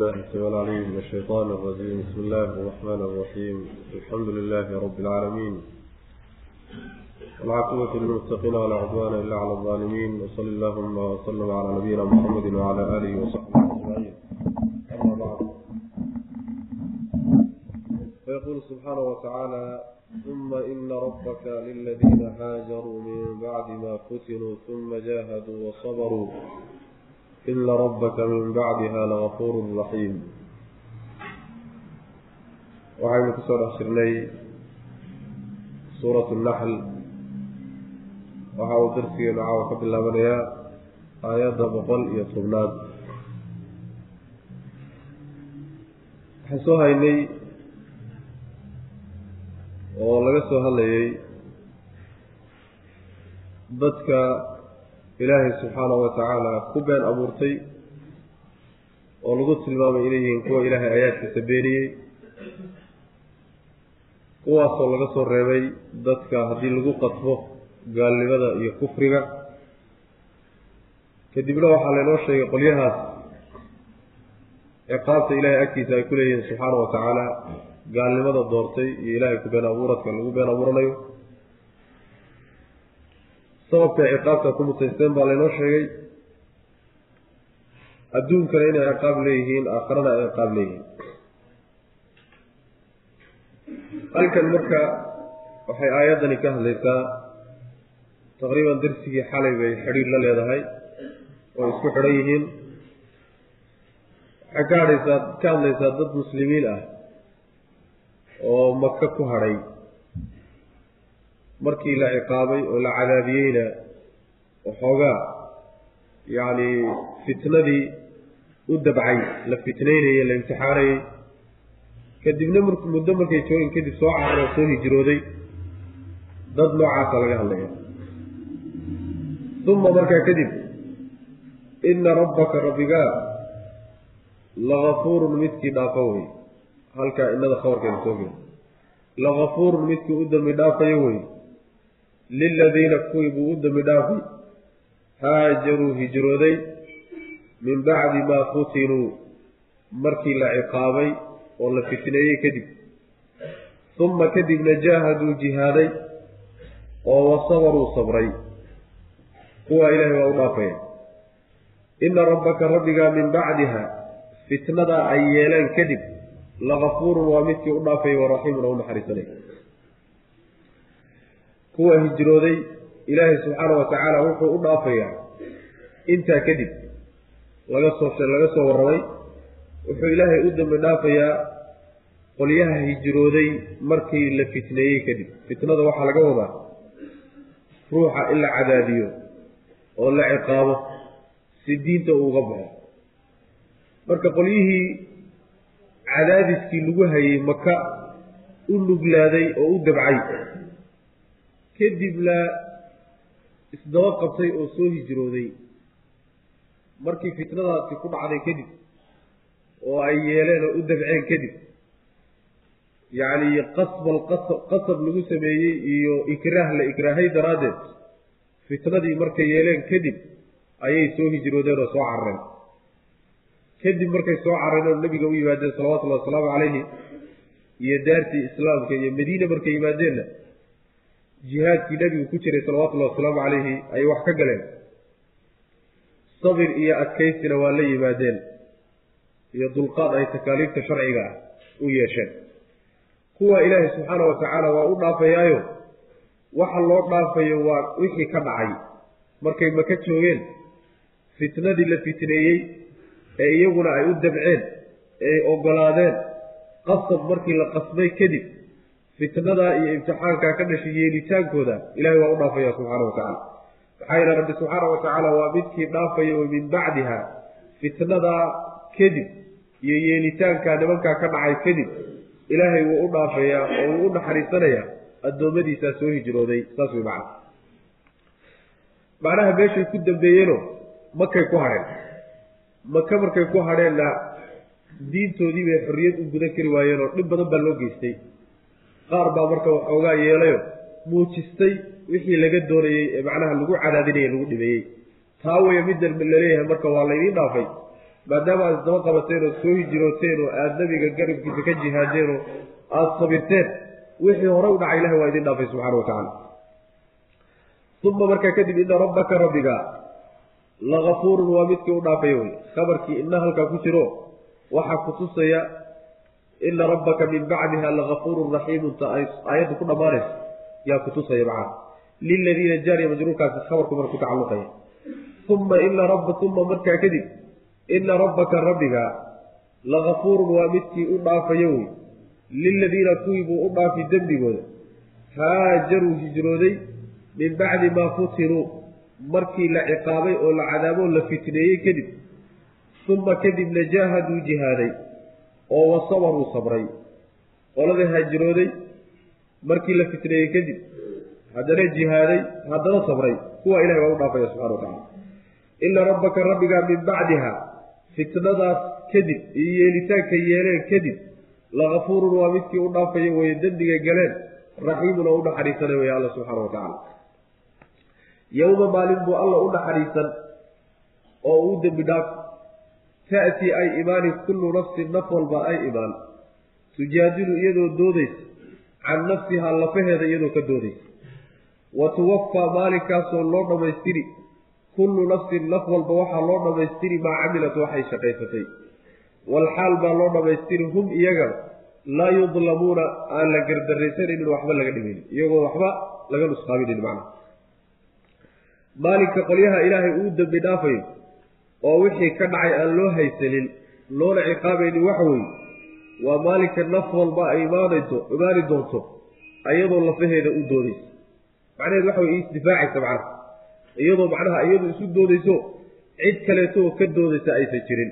الله والعلي من الشيطان الرجيم بسم الله الرحمن الرحيم الحمد لله رب العالمين العاقبة للمتقين ولا عدوان إلا على الظالمين وصل اللهم وسلم على نبينا محمد وعلى آله وصحبه أجمعين أما بعد فيقول سبحانه وتعالى ثم إن ربك للذين هاجروا من بعد ما فتنوا ثم جاهدوا وصبروا ina rabbaka min bacdiha lagafuurun raxiim waxaynu ku soo dhex jirnay suuratu naxl waxa uu darsigeenu caawa ka bilaabanayaa aayadda boqol iyo tobnaad. Waxaan soo haynay oo laga soo hadlayay dadka ilaahay subxaanahu wa tacaala ku been abuurtay oo lagu tilmaamay inay yihiin kuwa ilaahay aayaadkiisa beeniyey. Kuwaasoo laga soo reebay dadka haddii lagu qadfo gaalnimada iyo kufriga. Kadibna waxaa laynoo sheegay qolyahaas ciqaabta ilaahay agtiisa ay ku leeyihiin subxaana wa tacaala gaalnimada doortay iyo ilaahay ku been abuuradka lagu been abuuranayo sababkay ciqaabta ku mutaysteen baa laynoo sheegay. Adduunkana inay ciqaab leeyihiin aakharana ay ciqaab leeyihiin. Halkan marka waxay aayaddani ka hadlaysaa taqriiban darsigii xalay bay xidhiir la leedahay oo isku xidhan yihiin. Waxay ka hadhaysaa ka hadlaysaa dad muslimiin ah oo maka ku hadhay markii la ciqaabay oo la cadaabiyeyna waxoogaa yacni fitnadii u dabcay la fitnaynayey la imtixaanayey kadibna m muddo markay joogeen kadib soo carar oo soo hijrooday dad noocaasa laga hadlaya uma markaa kadib ina rabbaka rabbigaa lagafuurun midkii dhaafo wey. Halkaa inada khabarkeeda soo gela lagafuurun midkii u dambi dhaafayo wey liladiina kuwii buu u dambi dhaafay haajaruu hijrooday min bacdi maa futinuu markii la ciqaabay oo la fitneeyey kadib uma kadibna jaahaduu jihaaday oo wasabaruu sabray kuwaa ilaahay waa u dhaafaya ina rabbaka rabbigaa min bacdiha fitnadaa ay yeeleen kadib lagafuurun waa midkii u dhaafaya waraxiimun oo u naxariisanay kuwa hijrooday ilaahay subxaana wa tacaala wuxuu u dhaafayaa intaa kadib laga soo laga soo warramay wuxuu ilaahay u dambi dhaafayaa qolyaha hijrooday markii la fitneeyey kadib. Fitnada waxaa laga wadaa ruuxa in la cadaadiyo oo la ciqaabo si diinta uuga baxo. Marka qolyihii cadaadiskii lagu hayay maka u nuglaaday oo u dabcay kadibna isdaba qabtay oo soo hijrooday. Markii fitnadaasi ku dhacday kadib oo ay yeeleen oo u dabceen kadib yacni qasbal qasab lagu sameeyey iyo ikraah la ikraahay daraaddeed fitnadii markay yeeleen kadib ayay soo hijroodeen oo soo carareen. Kadib markay soo carareen oo nabiga u yimaadeen salawatullahi wasalaamu calayhi iyo daartii islaamka iyo madiina markay yimaadeenna jihaadkii nabigu ku jiray salawatullahi wasalaamu calayhi ayay wax ka galeen. Sabir iyo adkaysina waa la yimaadeen iyo dulqaad ay takaaliifta sharciga ah u yeesheen. Kuwa ilaahay subxaana wa tacaala waa u dhaafayaayo. Waxa loo dhaafayo waa wixii ka dhacay. Markay maka joogeen fitnadii la fitneeyey ee iyaguna ay u dabceen ee ay ogolaadeen. Qasab markii la qasbay kadib fitnadaa iyo imtixaankaa ka dhashay yeelitaankooda ilahay waa u dhaafaya subxaana wa tacaala. Maxaa yeele rabbi subxaana wa tacaala waa midkii dhaafaya oo min bacdiha fitnadaa kadib iyo yeelitaankaa nimankaa ka dhacay kadib ilaahay wuu u dhaafayaa oo wuu u naxariisanayaa addoommadiisaa soo hijrooday. Saas way macana macnaha meeshay ku dambeeyeenoo makay ku hadheen. Maka markay ku hadheenna diintoodii bay xorriyad u gudan kari waayeenoo dhib badan baa loo geystay qaar baa marka waxoogaa yeelayo muujistay wixii laga doonayey ee macnaha lagu cadaadinaya lagu dhibeeyey. Taa waya midda la leeyahay marka waa laydiin dhaafay. Maadaama aad isdaba qabateen oo soo hijirooteen oo aada nabiga garabkiisa ka jihaadeen oo aada sabirteen wixii hore u dhacay ilahay waa idin dhaafay subxana wa tacaala. Uma markaa kadib ina rabbaka rabbiga lagafuurun waa midkii u dhaafaya wey khabarkii ina halkaa ku jiro waxaa kutusaya ina rabbaka min bacdiha lagafuurun raxiimun ta ay aayadda ku dhammaanayso yaa kutusaya macaa liladiina jaariya majruurkaasi khabarku marka ku tacalluqaya uma ina raba uma markaa kadib ina rabbaka rabbiga lagafuurun waa midkii u dhaafayo wey liladiina kuwii buu u dhaafi dembigooda. Haajaruu hijrooday min bacdi maa futinuu markii la ciqaabay oo la cadaaboo la fitneeyey kadib uma kadibna jaahaduu jihaaday oo wasabaruu sabray. Qolada haajirooday markii la fitneeyey kadib haddana jihaaday haddana sabray kuwa ilahay waa u dhaafaya subxana wa tacala ina rabbaka rabbigaa min bacdiha fitnadaas kadib iyo yeelitaanka yeeleen kadib lagafuurun waa midkii u dhaafaya weye dembiga galeen raxiimun oo u naxariisanay wey alla subxaana wa tacaala yowma maalin buu alla u naxariisan oo uu dembi dhaaf ta'tii ay imaani kullu nafsin naf walba ay imaan tujaadilu iyadoo doodaysa can nafsihaa lafaheeda iyadoo ka doodaysa. Wa tuwafaa maalinkaasoo loo dhammaystiri kullu nafsin naf walba waxaa loo dhammaystiri maa camilat waxay shaqaysatay walxaal baa loo dhammaystiri hum iyaga laa yudlamuuna aan la gardaraysanaynin waxba laga dhimaynin iyagoo waxba laga nusqaaminin macna maalinka qolyaha ilaahay uu dembi dhaafayo oo wixii ka dhacay aan loo haysanin loona ciqaabaynin waxa weeye waa maalinka naf walba ay imaanayso imaani doonto ayadoo lafaheeda u doodaysa macnaheed waxa wey isdifaacaysa macnaha iyadoo macnaha iyadu isu doodayso cid kaleeto oo ka doodaysa aysan jirin.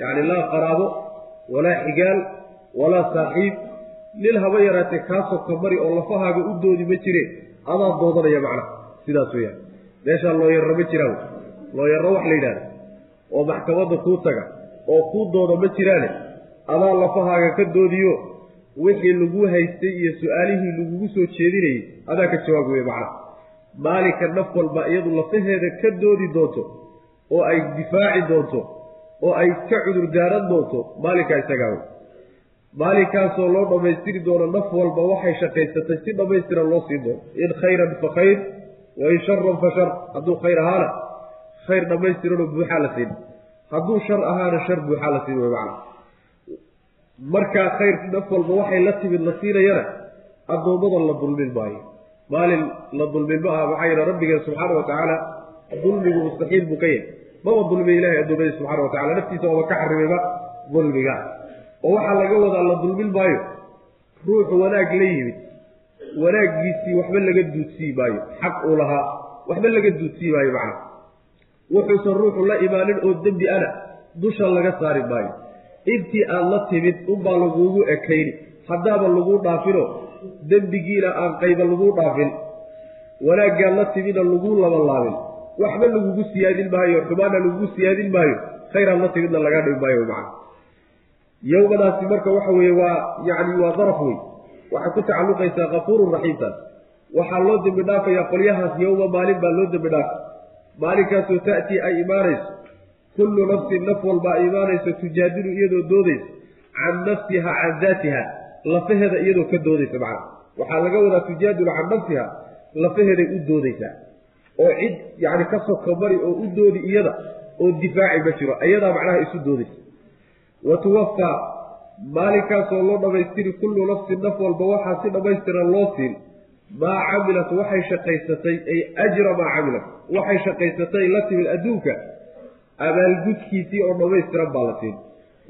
Yacni laa qaraabo walaa xigaal walaa saaxiib. Nin haba yaraatee kaasoo ka mari oo lafahaaga u doodi ma jire adaa doodanaya macnaha sidaas weyaan meeshaa looyarro ma jiraan looyarro wax la yidhahda oo maxkamadda kuu taga oo kuu dooda ma jiraane. Adaa lafahaaga ka doodiyo wixii lagu haystay iyo su'aalihii lagugu soo jeedinayay adaa ka jawaab weye macnaha maalinka naf walba iyadu lafaheeda ka doodi doonto oo ay difaaci doonto oo ay ka cudur daaran doonto maalinkaa isagaa wey. Maalinkaasoo loo dhammaystiri doono naf walba waxay shaqaysatay si dhammaystiran loo siin doono. In khayran fa khayr wain sharan fa shar hadduu khayr ahaana khayr dhammaystiranoo buuxaa la siin. Hadduu shar ahaana shar buuxaa la siin wey markaa khayr naf walba waxay la timid la siinayana addoommada la dulmin maayo maalin la dulmin ma aha maxaa yeele rabbigeen subxaana wa tacaala dulmigu mustaxiil buu ka yahay maba dulmiya ilahay addoommadiis subxana wa tacala naftiisa ooba ka xarimayba dulmiga. Oo waxaa laga wadaa la dulmin maayo ruuxu wanaag la yimid. Wanaaggiisii waxba laga duudsii maayo xaq uu lahaa waxba laga duudsii maayo macna wuxuusan ruuxu la imaanin oo dembi ana dusha laga saari maayo. Intii aad la timid unbaa laguugu ekayni. Haddaaba laguu dhaafino dembigiina aan qayba laguu dhaafin. Wanaaggaad la timidna laguu labalaabin. Waxba lagugu siyaadin maayo xumaana lagugu siyaadin maayo. Khayraad la timidna lagaa dhimi maayo macna yowmadaasi marka waxa weeye waa yacni waa daraf wey waxay ku tacalluqaysaa kafuurun raxiimtaas waxaa loo dembi dhaafayaa qolyahaas yowma maalin baa loo dembi dhaafa maalinkaasoo ta'tii ay imaanayso kullu nafsin naf walba ay imaanayso tujaadilu iyadoo doodaysa can nafsiha can daatiha lafaheeda iyadoo ka doodaysa macna waxaa laga wadaa tujaadilu can nafsiha lafaheeday u doodaysaa. Oo cid yacni ka soka mari oo u doodi iyada oo difaaci ma jiro iyadaa macnaha isu doodaysa. Wa tuwafaa maalinkaasoo loo dhammaystiri kullu nafsin naf walba waxaa si dhammaystiran loo siin maa camilat waxay shaqaysatay ay ajra maa camilat waxay shaqaysatay la timid adduunka abaalgudkiisii oo dhammaystiran baa la siin.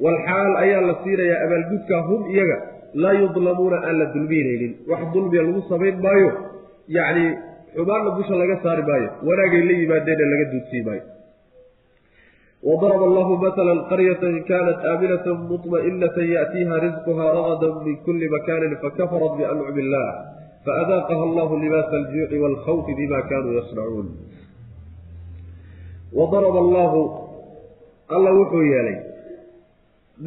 Walxaal ayaa la siinayaa abaalgudka hum iyaga laa yudlamuuna aan la dulmiynaynin wax dulmiya lagu samayn maayo yacni xumaanna dusha laga saari maayo wanaagay la yimaadeenna laga duudsii maayo. Wadaraba allahu matala qaryatan kaanat aaminatan mutma'inatan yaatiiha risquhaa ragadan min kulli makaanin fakafarat biancumi illah faadaaqaha allahu libaasa aljuuci waalkhawfi bima kanuu yasnacuun wadaraba allahu alla wuxuu yeelay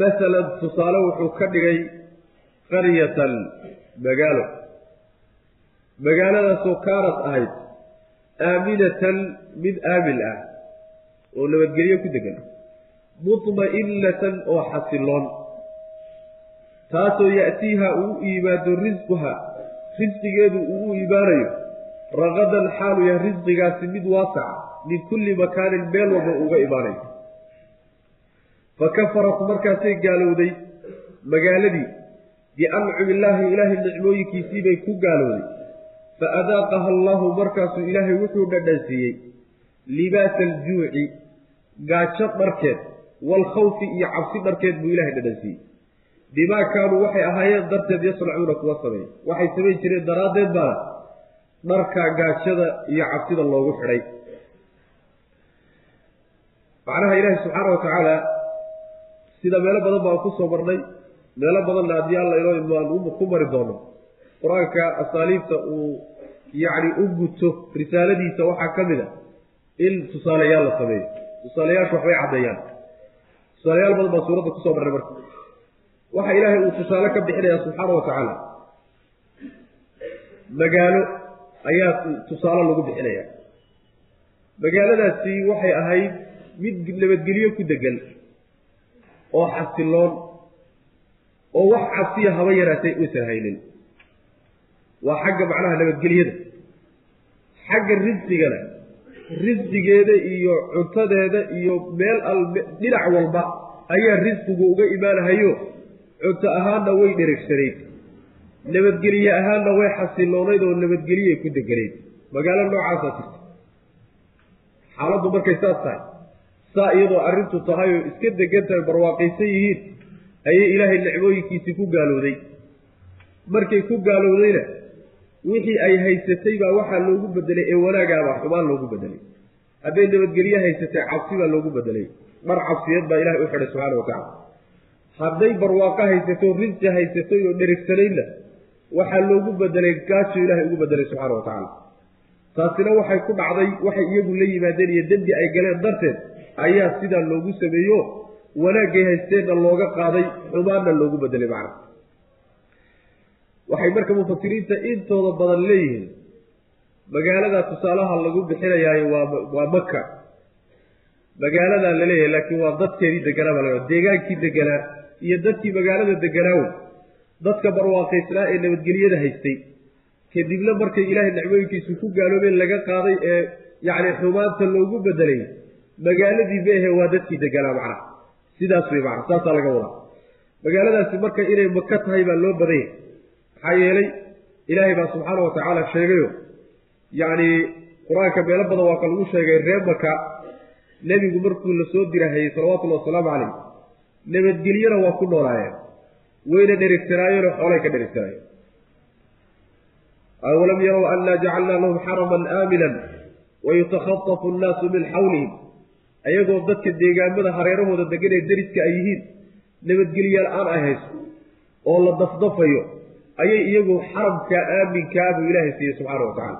masalan tusaale wuxuu ka dhigay qaryatan magaalo magaaladaasoo kaanad ahayd aaminatan mid aamin ah oo nabadgelyo ku degan mutma'inatan oo xasiloon taasoo ya'tiiha uu iimaado risquha risqigeedu uu u imaanayo raqadan xaalu yahay risqigaasi mid waasaca min kulli makaanin meel walba uga imaanayo fa kafarat markaasay gaalowday magaaladii. Biancumi illaahi ilaahay nicmooyinkiisii bay ku gaalowday. Fa adaaqaha allahu markaasuu ilaahay wuxuu dhadhansiiyey libaasa aljuuci gaajo dharkeed waalkhawfi iyo cabsi dharkeed buu ilahay dhadhansiiyey bimaa kaanuu waxay ahaayeen darteed yasnacuuna kuwa sameeya waxay samayn jireen daraaddeed baana dharka gaajada iyo cabsida loogu xidhay macnaha ilaahi subxaana wa tacaala sida meelo badan baan ku soo marnay meelo badanna haddii alla inoo idmo ku mari doono qur'aanka asaaliibta uu yacni u guto risaaladiisa waxaa ka mid a in tusaalayaal la sameeyo. Tusaalayaashu waxbay caddeeyaan tusaalayaal badan baan suuradda ku soo marnay marka waxa ilaahay uu tusaale ka bixinayaa subxaana wa tacaala magaalo ayaa tusaale lagu bixinaya magaaladaasi waxay ahayd mid nabadgelyo ku degan oo xasiloon oo wax cabsiya haba yaraatay uysan haynin. Waa xagga macnaha nabadgelyada. Xagga risqigana risqigeeda iyo cuntadeeda iyo meel al dhinac walba ayaa risqigu uga imaanahayo cunto ahaanna way dheregsanayd nabadgelye ahaanna way xasiloonayd oo nabadgeliyay ku deganayd. Magaalo noocaasaa jirta xaaladdu markay saas tahay saa iyadoo arrintu tahay oo iska degan tahay barwaaqaysan yihiin ayay ilaahay nicmooyinkiisii ku gaalowday markay ku gaalowdayna wixii ay haysatay baa waxaa loogu bedelay ee wanaagaabaa xumaan loogu bedelay hadday nabadgelye haysatay cabsi baa loogu bedelay dhar cabsiyeed baa ilahay u xidhay subxaana wa tacala hadday barwaaqo haysato risqi haysatay oo dheregsanaydna waxaa loogu bedelay gaajo ilaahay ugu bedelay subxaana wa tacaala. Taasina waxay ku dhacday waxay iyagu la yimaadeen iyo dembi ay galeen darteed ayaa sidaa loogu sameeyo wanaaggay haysteenna looga qaaday xumaanna loogu bedelay macna waxay marka mufasiriinta intooda badan leeyihiin magaalada tusaalaha lagu bixinayaayo waa waa maka magaaladaa la leeyahay laakiin waa dadkeedii deganaa baa laga deegaankii deganaa iyo dadkii magaalada deganaawo dadka barwaaqaysnaa ee nabadgelyada haystay. Kadibna markay ilaahay nicmooyinkiisu ku gaaloobeen laga qaaday ee yacni xumaanta loogu bedelay magaaladii meehe waa dadkii deganaa macnaha. Sidaas wey macna saasaa laga wadaa. Magaaladaasi marka inay maka tahay baa loo badanya maxaa yeelay ilaahay baa subxaana wa tacaala sheegayo yacni qur'aanka meelo badan waa ka lagu sheegay reer maka nebigu markuu la soo dirahayey salawatullahi wasalaamu calayh nabadgelyana waa ku noolaayeen wayna dheregsanaayeenoo xoolay ka dheregsanaayeen awalam yarow annaa jacalnaa lahum xaraman aaminan wayutakhatafu annaasu min xawlihim. Ayagoo dadka deegaamada hareerahooda degan ee deriska ay yihiin nabadgelyaal aan ay hayso oo la dafdafayo ayay iyagu xaramkaa aaminkaa buu ilaahay siiyey subxaana wa tacaala.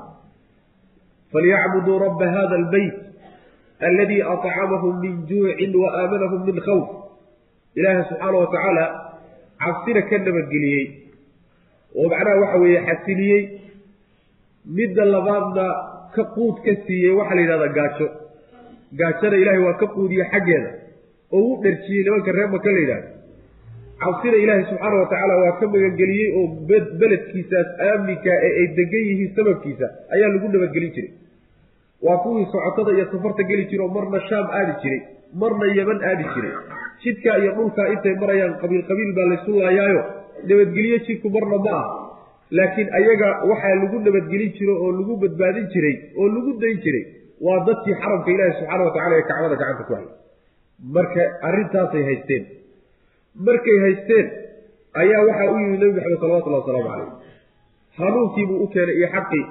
Falyacbuduu rabba hada albeyt alladii acamahum min juucin wa aamanahum min khawf ilaahay subxaana wa tacaala cabsina ka nabadgeliyey. oo macnaha waxa weeye xasiliyey. midda labaadna ka quud ka siiyey waxaa la yidhahdaa gaajo. Gaajona ilaahay waa ka quudiye xaggeeda. oo u dherjiyey nimanka reer maka la yidhahdo. cabsina ilaahay subxaana wa tacaala waa ka magangeliyey oo beledkiisaas aaminka ee ay degan yihiin sababkiisa ayaa lagu nabadgelin jiray. waa kuwii socotada iyo safarta geli jira oo marna shaam aadi jiray marna yeman aadi jiray jidkaa iyo dhulkaa intay marayaan qabiil qabiil baa laysu laayaayo nabadgelyo jidku marna ma ah laakiin ayaga waxaa lagu nabadgelin jiro oo lagu badbaadin jiray oo lagu dayn jiray waa dadkii xaramka ilaahi subxaana wa tacala ee kacbada gacanta ku hayay marka arrintaasay haysteen markay haysteen ayaa waxaa u yimid nebi maxamed salawatullahi wasalaamu calayh hanuunkiibuu u keenay iyo xaqii.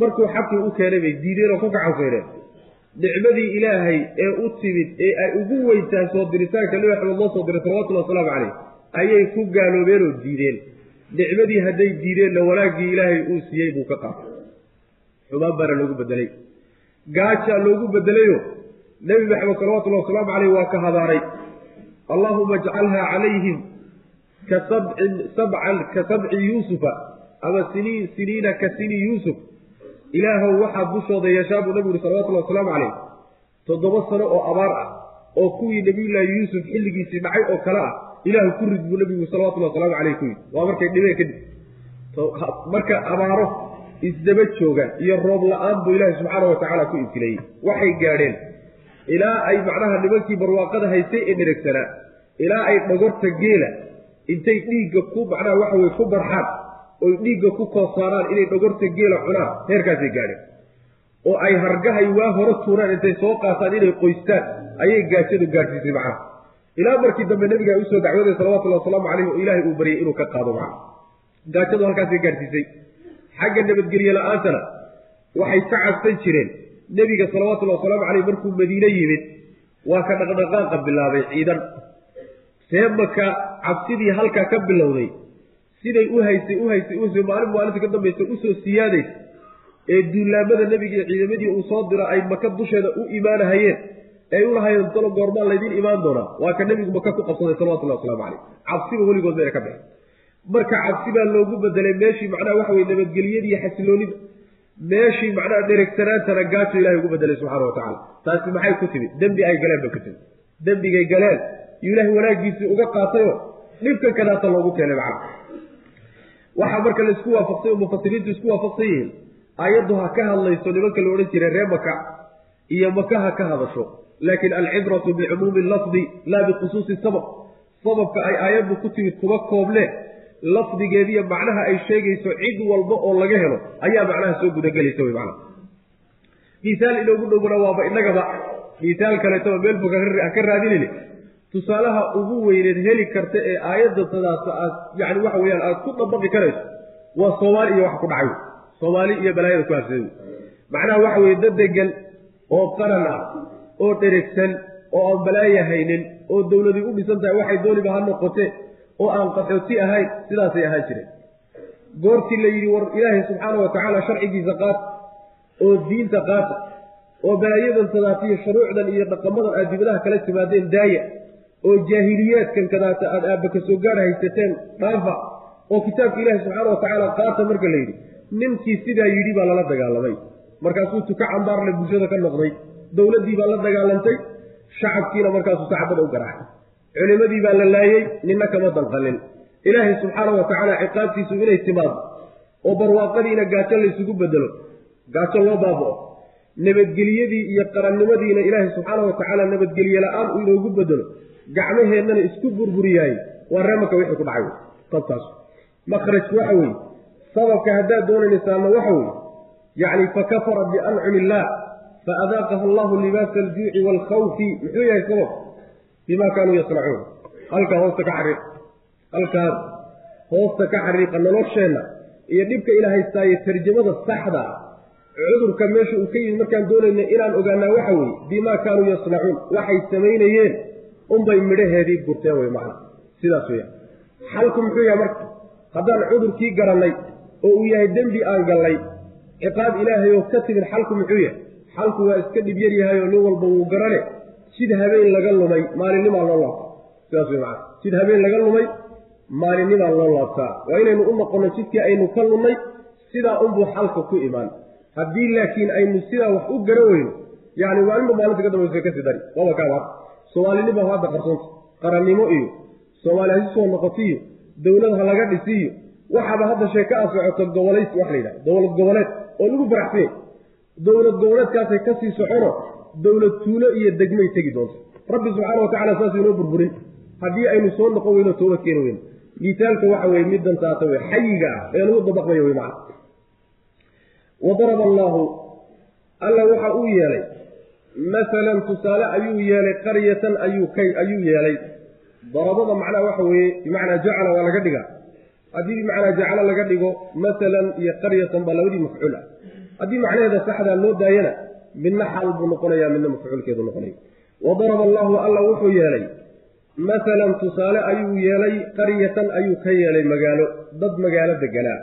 Markuu xaqii u keenay bay diideen oo ku gacansayneen nicmadii ilaahay ee u timid ee ay ugu weyntahay soo diritaanka nebi maxamed loo soo diray salawatullahi wasalaamu calayh ayay ku gaaloobeen oo diideen. Nicmadii hadday diideenna wanaaggii ilaahay uu siiyey buu ka qaatay xumaan baana loogu bedelay. Gaajaa loogu bedelayo nebi maxamed salawatullahi wasalaamu caleyh waa ka habaaray allaahuma ajcalhaa calayhim ka sabcin sabcan ka sabci yuusufa ama siniin siniina ka sini yuusuf ilaahow waxaad dushooda yeeshaa buu nabigu yihi salawatullahi wasalaamu calayh. Toddoba sano oo abaar ah oo kuwii nabiyullaahi yuusuf xilligiisii dhacay oo kale ah ilaahu ku rid buu nabigu salawatulli wasalaamu caleyh ku yidhi. Waa markay dhibeen kadib marka abaaro isdaba jooga iyo roob la'aan buu ilaahi subxaana wa tacaala ku ibtileeyey waxay gaadheen ilaa ay macnaha nimankii barwaaqada haystay ee dheregsanaa ilaa ay dhagorta geela intay dhiigga ku macnaha waxa weye ku barxaan oy dhiigga ku koosaaraan inay dhagorta geela cunaan heerkaasay gaadheen oo ay hargahay waa hore tuuraan intay soo qaataan inay qoystaan ayay gaajadu gaadhsiisay macnaha. Ilaa markii dambe nabiga ay u soo dacwaday salawatullhi wasalaamu caleyh oo ilaahay uu baryay inuu ka qaado macna gaajadu halkaasay gaadhsiisay. Xagga nabadgelye la'aantana waxay ka cabsan jireen. Nebiga salawatullhi wasalaamu caleyh markuu madiine yimid waa ka dhaqdhaqaaqa bilaabay ciidan. See maka cabsidii halkaa ka bilowday siday u haysay u haysay u haysay maalin maalinta ka dambaysa u soo siyaadaysa ee duulaamada nebiga iyo ciidamadii uu soo diro ay maka dusheeda u imaanahayeen ay u lahayeen talo goormaan laydiin imaan doonaa waa ka nebigu maka ku qabsaday salawatullahi waslamu caleyh cabsiba weligood bayna ka bixin marka cabsi baa loogu bedelay meeshii macnaha waxa weye nabadgelyadii xasiloonida meeshii macnaha dheregsanaantana gaajo ilahay ugu bedelay subxaana wa tacala taasi maxay ku timid? Dembi ay galeen bay ku timid. Dembigay galeen. Iyo ilaahay wanaaggiisii uga qaatayoo dhibkan kadaata loogu keenay macna waxaa marka la isku waafaqsay oo mufasiriintu isku waafaqsan yihiin aayaddu ha ka hadlayso nimanka la odhan jiray ree maka iyo maka ha ka hadasho. Laakin alcibratu bicumuumi lafdi laa bikhusuusi sabab. Sababka ay aayaddu ku timid kuma koobne. Lafdigeediiyo macnaha ay sheegayso cid walba oo laga helo ayaa macnaha soo gudagelaysa wey macnaha. Misaal inoogu dhowna waaba innagaba. Misaal kaleetaba meel fog ka raadinayne tusaalaha ugu weyneed heli karta ee aayadda tadaasa aad yani waxa weyaan aad ku dabaqi karayso waa soomaali iyo wax ku dhacay. Soomaali iyo balaayada ku habsada macnaha waxa weye dad degan oo qaran ah oo dheregsan oo aan balaaya haynin oo dowladii u dhisan tahay waxay dooniba ha noqote oo aan qaxooti ahayn sidaasay ahaan jireen. Goortii la yidhi war ilaahay subxaana wa tacaala sharcigiisa qaata oo diinta qaata oo balaayadan tadaatiyo shuruucdan iyo dhaqamadan aad dibadaha kala timaadeen daaya oo jaahiliyaadkan kadaata aada aabba ka soo gaar haysateen dhaafa oo kitaabka ilaahi subxaana wa tacaala qaata marka la yidhi ninkii sidaa yidhi baa lala dagaalamay. Markaasuu tuka cambaarle bulshada ka noqday dowladdii baa la dagaalantay shacabkiina markaasuu sacbada u garaacay. Culimadii baa la laayey ninna kama danqalin. Ilaahay subxaana wa tacaala ciqaabtiisu inay timaado oo barwaaqadiina gaajo laysugu bedelo gaajo loo baaba'o nabadgelyadii iyo qarannimadiina ilaahay subxaana wa tacaala nabadgelye la'aan inoogu bedelo gacmaheennana isku burburiyaay waa reemaka wixii ku dhacay tabtaas makhrajku waxa weeye sababka haddaad doonaysaana waxa weeye yacni fakafara biancumi illaah faadaaqaha allahu libaasa aljuuci waalkhawfi muxuu yahay sabab? Bimaa kaanuu yasnacuun. Halkaa hoosta ka xariiq. Halkaas hoosta ka xariiqa nolosheenna iyo dhibka ila haystaaye tarjamada saxda ah. Cudurka meesha uu ka yimid markaan doonayna inaan ogaanaa waxa weeye bimaa kaanuu yasnacuun. Waxay samaynayeen unbay midhaheedii gurteen wey macna. Sidaas weyaan xalku muxuu yahay marka haddaan cudurkii garannay oo uu yahay dembi aan gallay ciqaab ilaahay oo ka timid xalku muxuu yahay? Xalku waa iska dhib yar yahay oo nin walba wuu garane. Sid habeen laga lumay maalinnimaa loo laabtaa. Sidaas wey macana sid habeen laga lumay maalinnimaa loo laabtaa. Waa inaynu u noqonno jidkii aynu ka lunnay sidaa unbuu xalka ku imaan. Haddii laakiin aynu sidaa wax u gara weyno yacni maalinba maalinta ka dambaysa ka sii dari. Waaba kaabaad soomaalinima hadda qarsoonta qarannimo iyo soomaali hasi soo noqoti iyo dowlad ha laga dhisi iyo waxaaba hadda sheeka a socoto gobolaysi wax la yidhaha dowlad goboleed oo lagu faraxsanya dowlad goboleedkaasay ka sii socono dowlad tuulo iyo degmay tegi doonto. Rabbi subxaana wa tacala saasuu inoo burburin. Haddii aynu soo noqon weyno tooba keeni weyno. Miitaalka waxa weye middan taata wey xayiga ah ee lagu dabaqmayo wey macana wadaraba allaahu alla waxa uu yeelay masalan tusaale ayuu yeelay qaryatan ayuu kay ayuu yeelay. Darabada macnaha waxa weeye bimacnaa jacala waa laga dhigaa. Haddii bimacnaa jacalo laga dhigo masalan iyo qaryatan baa labadii mafcuul ah. Haddii macnaheeda saxdaa loo daayana midna xaal buu noqonayaa midna mafcuulkeedu noqonaya wadaraba allaahu alla wuxuu yeelay masalan tusaale ayuu yeelay qaryatan ayuu ka yeelay magaalo dad magaalo deganaa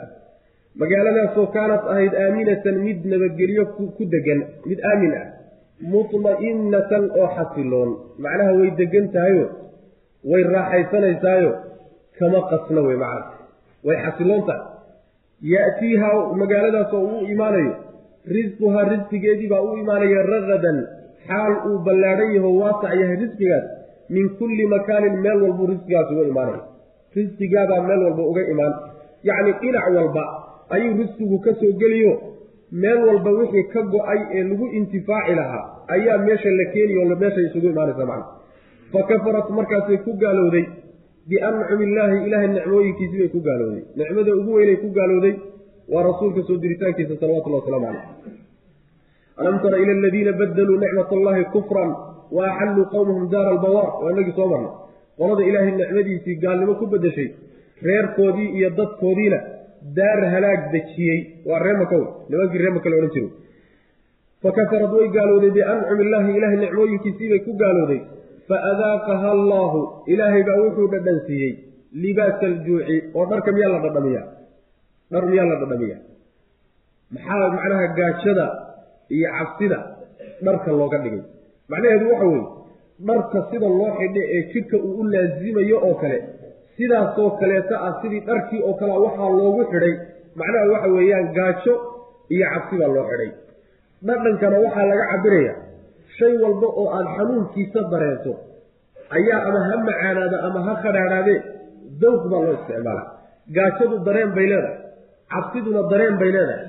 magaaladaasoo kaanat ahayd aaminatan mid nabadgelyo ku degan mid aamin ah mutma'innatan oo xasiloon. Macnaha way degan tahayo way raaxaysanaysaayo kama qasna wey macna way xasiloon tahay ya'tiihaa magaaladaasoo uu imaanayo risquhaa risqigeedii baa u imaanaya ragadan xaal uu ballaadhan yaho waasac yahay risqigaas min kulli makaanin meel walbuu risqigaas uga imaanaya risqigaabaa meel walba uga imaan. Yacni dhinac walba ayuu risqigu ka soo geliyo meel walba wixii ka go'ay ee lagu intifaaci lahaa ayaa meesha la keeniyo meeshay isugu imaanaysa macna fa kafarat markaasay ku gaalowday biancumi illaahi ilaahay nicmooyinkiisii bay ku gaalowday nicmada ugu weynay ku gaalowday waa rasuulka soo diritaankiisa salawatullahi waslamu caleyh alam tara ila aladiina badaluu nicmat allahi kufran wa axalluu qowmahum daara albawaar waa inagii soo marnay. Qolada ilaahay nicmadiisii gaalnimo ku bedeshay reerkoodii iyo dadkoodiina daar halaag dejiyey. Waa ree makow nimankii ree maka la odhan fa kafarad way gaalowday biancumi illaahi ilaahay nicmooyinkiisiibay ku gaalowday fa adaaqaha allaahu. Ilaahay baa wuxuu dhadhansiiyey libaasa aljuuci oo dharka miyaa la dhadhamiyaa? Dhar miyaa la dhadhamiyaa? Maxaa macnaha gaajada iyo cabsida dharka looga dhigay? Macnaheedu waxa weeye dharka sida loo xidho ee jidhka uu u laasimayo oo kale sidaasoo kaleeta ah sidii dharkii oo kalea waxaa loogu xidhay. Macnaha waxa weeyaan gaajo iyo cabsi baa loo xidhay. Dhadhankana waxaa laga cabiraya shay walba oo aad xanuunkiisa dareento ayaa ama ha macaanaada ama ha khadhaadhaadee dawq baa loo isticmaala gaajadu dareen bay leedahay cabsiduna dareen bay leedahay.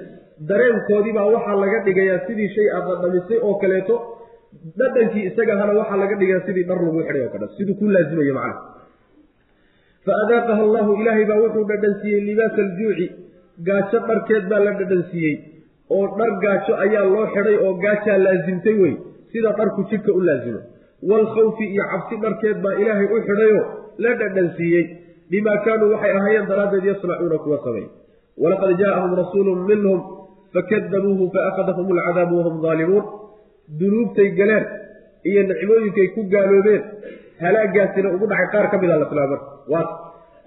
Dareenkoodiibaa waxaa laga dhigayaa sidii shay aad dhadhamisay oo kaleeto dhadhankii isagahana waxaa laga dhigayaa sidii dhar lagu xidhay oo kale. Siduu ku laasimayo macnaha fa adaaqaha allahu ilaahay baa wuxuu dhadhansiiyey libaasa aljuuci gaajo dharkeed baa la dhadhansiiyey oo dhar gaajo ayaa loo xidhay oo gaajaa laasimtay wey sida dharku jidhka u laasimo waalkhawfi iyo cabsi dharkeed baa ilaahay u xidhayoo la dhadhansiiyey bimaa kaanuu waxay ahaayeen daraaddeed yasnacuuna kuwa samay walaqad jaaahum rasuulun minhum fakadabuuhu faakadahum alcadaabu wahum daalimuun dunuubtay galeen iyo nicmooyinkay ku gaaloobeen halaagaasina ugu dhacay qaar ka mid a la tilmaama waat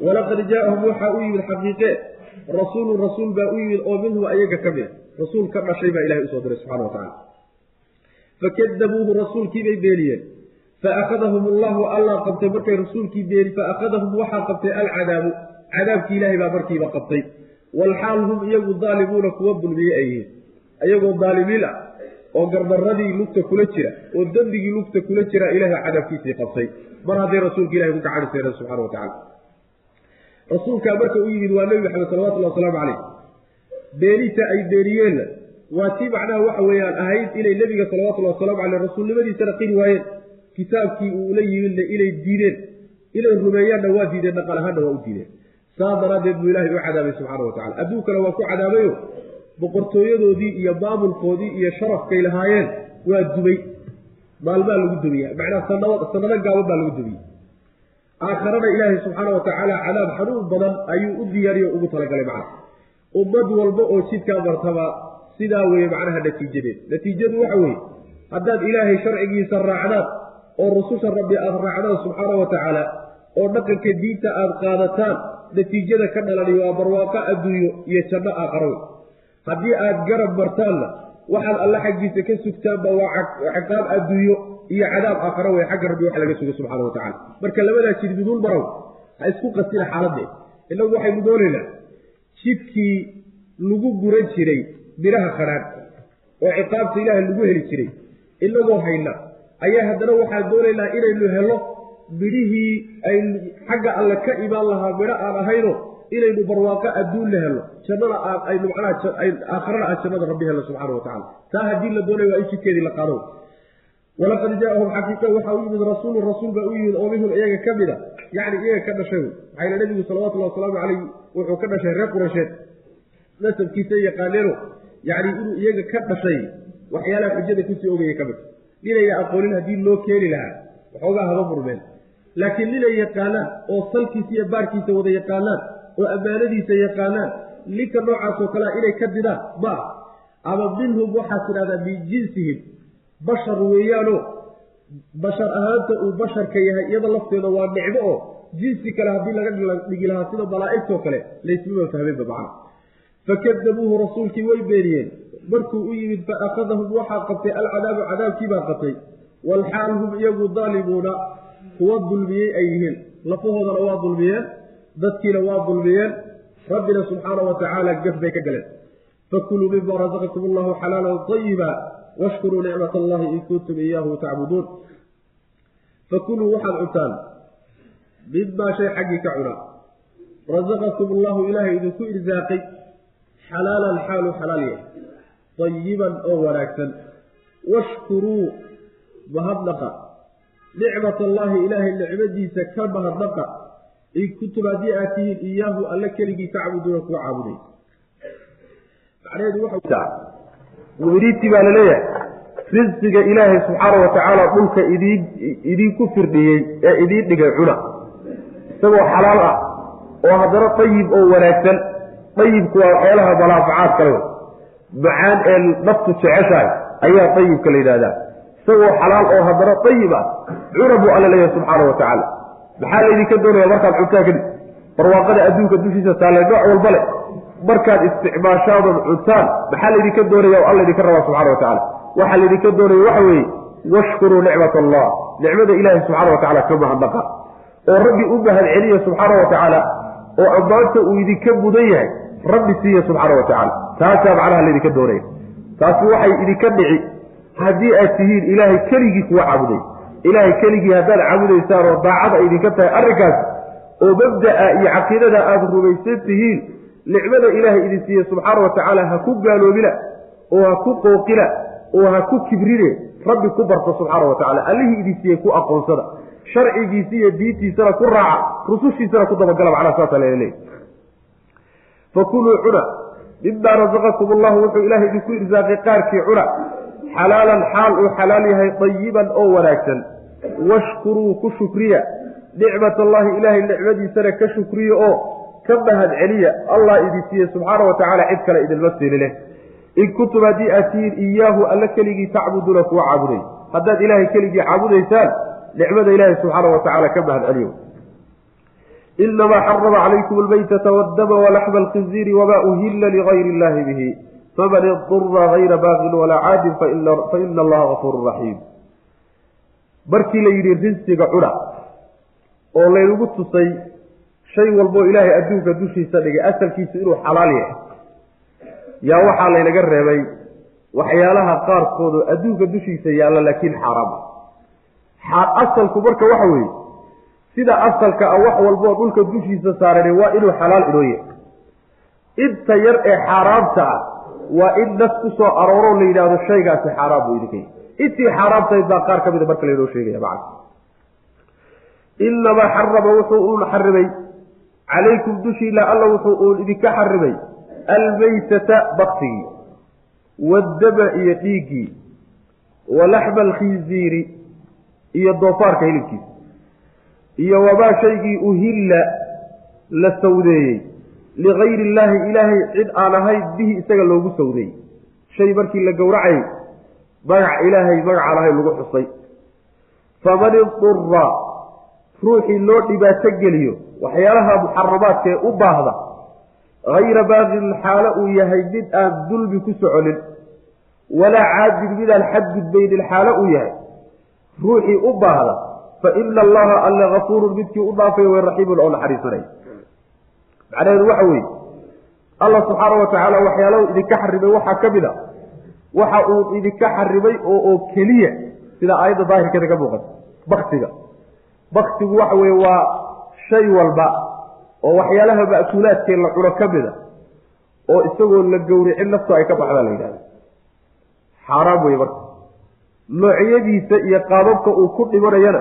walaqad jaaahum waxaa u yimid xaqiiqee rasuulun rasuul baa u yimid oo minhum ayaga ka mid rasuul ka dhashay baa ilahay u soo diray subxana wa tacala fakadabuuhu rasuulkiibay beeniyeen faakadahum allahu allah qabtay. Markay rasuulkii beeni faakadahum waxaa qabtay alcadaabu. Cadaabkii ilaahay baa markiiba qabtay. Walxaal hum iyagu daalimuuna kuwa dulmiye ay yihiin. Iyagoo daalimiin ah oo gardaradii lugta kula jira oo dembigii lugta kula jira ilahay cadaabkiisii qabtay mar hadday rasuulka ilahay ku gacanseereen subxana wa tacala rasuulkaa marka u yimid waa nebi maxamed salawatullhi wasalaamu caleyh beenita ay beeniyeenna waa tii macnaha waxa weeyaan ahayd inay nebiga salawatullahi wasalaamu caleyh rasuulnimadiisana qiri waayeen. Kitaabkii uu ula yimidna inay diideen inay rumeeyaanna waa diideen dhaqan ahaanna waa u diideen. Saas daraaddeed buu ilaahay u cadaabay subxaana wa tacala adduunkana waa ku cadaabayo boqortooyadoodii iyo maamulkoodii iyo sharafkay lahaayeen waa dubay maalmaa lagu dubiya macnaha sanado sanado gaaban baa lagu dubiyey. Aakharana ilaahay subxaana wa tacaala cadaab xanuun badan ayuu u diyaariyo ugu talagalay macna ummad walba oo jidkaa martaba sidaa weeye macnaha natiijadeed. Natiijadu waxa weeye haddaad ilaahay sharcigiisa raacdaan oo rususha rabbi aada raacdaan subxaana wa tacaala oo dhaqanka diinta aada qaadataan natiijada ka dhalani waa barwaaqo adduunyo iyo janno aakhara wey haddii aada garab martaanna waxaad alle xaggiisa ka sugtaanba waa ciqaab adduunyo iyo cadaab aakhara wey xagga rabbi wax laga subxana wa tacala marka labadaa jid miduun marow ha isku qasina xaaladdeed innagu waxaynu doonaynaa jidkii lagu guran jiray biraha khadhaan oo ciqaabta ilaahay lagu heli jiray inagoo hayna ayaa haddana waxaan doonaynaa inaynu helo midhihii aynu xagga alle ka imaan lahaa midho aan ahayno inaynu barwaaqo adduun la helo jannada aynu macnaha aakharana aan jannada rabbi helno subxana wa tacala taa haddii la doonaya waa in jidkeedii la qaado. Walaqad jaaahum xaqiiqa waxaa u yimid rasuulun rasuul baa u yimid oo minhum iyaga ka mid a yacni iyaga ka dhashay. Maxaa yile nebigu salawatullahi wasalaamu caleyh wuxuu ka dhashay reer quraysheed. Nasabkiisa yaqaaneeno yacni inuu iyaga ka dhashay waxyaalaha xujada ku sii ogaya ka mid. Ninayna aqoonin haddii loo keeni lahaa waxoogaa haba murmeen laakiin ninay yaqaanaan oo salkiisa iyo baarkiisa wada yaqaanaan oo ammaanadiisa yaqaanaan ninka noocaasoo kalea inay ka didaan ma ah ama minhum waxaad tidhahdaa min jinsihim bashar weeyaanoo bashar ahaanta uu basharka yahay iyada lafteeda waa nicmo oo jinsi kale haddii laga dhigi lahaa sida malaa'igtoo kale laysmama fahmeenba macna. Fakadabuuhu rasuulkii way beeniyeen. Markuu u yimid fa akhadahum waxaa qabtay alcadaabu cadaabkiibaa qabtay. Walxaal hum iyagu daalimuuna kuwa dulmiyey ay yihiin. Lafahoodana waa dulmiyeen dadkiina waa dulmiyeen rabbina subxaana wa tacaala gaf bay ka galeen. Fakuluu mima rasaqakum allahu xalaalan ayiba washkuruu nicmat allahi in kuntum iyaahu tacbuduun fakuluu waxaad cuntaan midmaa shay xaggii ka cuna. Rasaqakum allahu ilaahay idinku irsaaqay xalaalan xaalu xalaal yahay dayiban oo wanaagsan. Washkuruu mahadnaqa. Nicmat allaahi ilaahay nicmadiisa ka mahadnaqa in kuntum haddii aad tihiin iyaahu alle keligii tacbuduuna kuwa caabuday macnaheedu waxawiriiti baa la leeyahay risqiga ilaahay subxaana wa tacaala dhulka idiin idiinku firdhiyey ee idiin dhigay cuna. Isagoo xalaal ah oo haddana dayib oo wanaagsan dayibku waa waxyaalaha malaafacaad kale macaan ee naftu jeceshahay ayaa dayibka la yidhahdaa isagoo xalaal oo haddana dayib ah cuna buu alla leeyahay subxaana wa tacaala maxaa laydinka doonaya markaad cuntaa kadib barwaaqada adduunka dushiisa taalle nooc walba leh. Markaad isticmaashaadood cuntaan maxaa laydinka doonaya oo alla idinka rabaa subxana wa tacala waxaa laydinka doonaya waxa weeye washkuruu nicmat allah nicmada ilaahi subxaana wa tacala ka mahadnaqa oo rabbi u mahad subxaana wa tacaala oo ammaanta uu idinka mudan yahay rabbi siiya subxaana wa tacaala. Taasaa macnaha laydinka doonaya taasi waxay idinka dhici. Haddii aad tihiin ilaahay keligii kuwa caabuday ilaahay keligii haddaad caabudaysaan oo daacada idinka tahay arrinkaas oo mabda'a iyo caqiidada aada rumaysan tihiin nicmada ilaahay idin siiye subxaana wa tacaala ha ku gaaloobina oo ha ku qooqina oo ha ku kibrine rabbi ku barta subxaana wa tacala allihii idin siiye ku aqoonsada sharcigiisi iyo diintiisana ku raaca rusushiisana ku dabagala macnaha saasa laleeyahy fakuluu cuna mimaa rasaqakum allahu wuxuu ilaahay idinku irsaaqay qaarkii cuna xalaalan xaal uu xalaal yahay dayiban oo wanaagsan. Washkuruu ku shukriya. Nicmat allahi ilaahay nicmadiisana ka shukriya oo ka mahad celiya. Allah idin siiye subxaana wa tacaala cid kale idinma siini leh. In kuntum haddii aad tihiin iyaahu alla keligii tacbuduuna kuwa caabuday. Haddaad ilaahay keligii caabudaysaan nicmada ilaahay subxaana wa tacaala ka mahad celiyo. Inamaa xarama calaykum almaytata waddama walaxma alkhinziiri wamaa uhilla ligayri illahi bihi faman idura gayra baaqin walaa caadin faina allaha gafuurun raxiim markii la yidhi rinsiga cuna oo laynagu tusay shay walboo ilaahay adduunka dushiisa dhigay asalkiisu inuu xalaal yahay. Yaa waxaa laynaga reebay waxyaalaha qaarkoodu adduunka dushiisa yaalla laakiin xaaraam. Ah asalku marka waxa weeye sida asalka ah wax walboo dhulka dushiisa saarani waa inuu xalaal inoo yahay inta yar ee xaaraamta ah waa in nas ku soo arooro la yidhaahdo shaygaasi xaaraam buu idinka intii xaaraamtahayd baa qaar ka mida marka laynoo sheegaya macana inamaa xarama wuxuu uun xarimay. Calaykum dushiila alla wuxuu uun idinka xarimay. Almaytata baktigii waddama iyo dhiiggii wa laxma alkhinziiri iyo doofaarka hilibkiisa. Iyo wamaa shaygii uhilla la sawdeeyey ligayri illaahi ilaahay cid aan ahayn bihi isaga loogu sawdeeyey shay markii la gowracayay magac ilaahay magacaan ahayn lagu xusay faman idura ruuxii loo dhibaato geliyo waxyaalaha muxaramaadka ee u baahda hayra baaqin xaalo uu yahay mid aan dulmi ku soconin walaa caadin midaan xadgudbaynin xaalo uu yahay ruuxii u baahda fa ina allaha alle kafuurun midkii u dhaafay way raxiimun oo naxariisanay macnaheedu waxa weeye allah subxaana wa tacaala waxyaalahu idinka xarimay waxaa ka mid a. Waxa uu idinka xarimay oo oo keliya sida aayadda daahirkeeda ka muuqata baktiga. Baktigu waxa weeye waa shay walba oo waxyaalaha ma'kuulaadkee la cuno ka mid a oo isagoo la gowricin naftu ay ka baxdaa la yidhahda xaaraam weye marka. Noocyadiisa iyo qaababka uu ku dhimanayana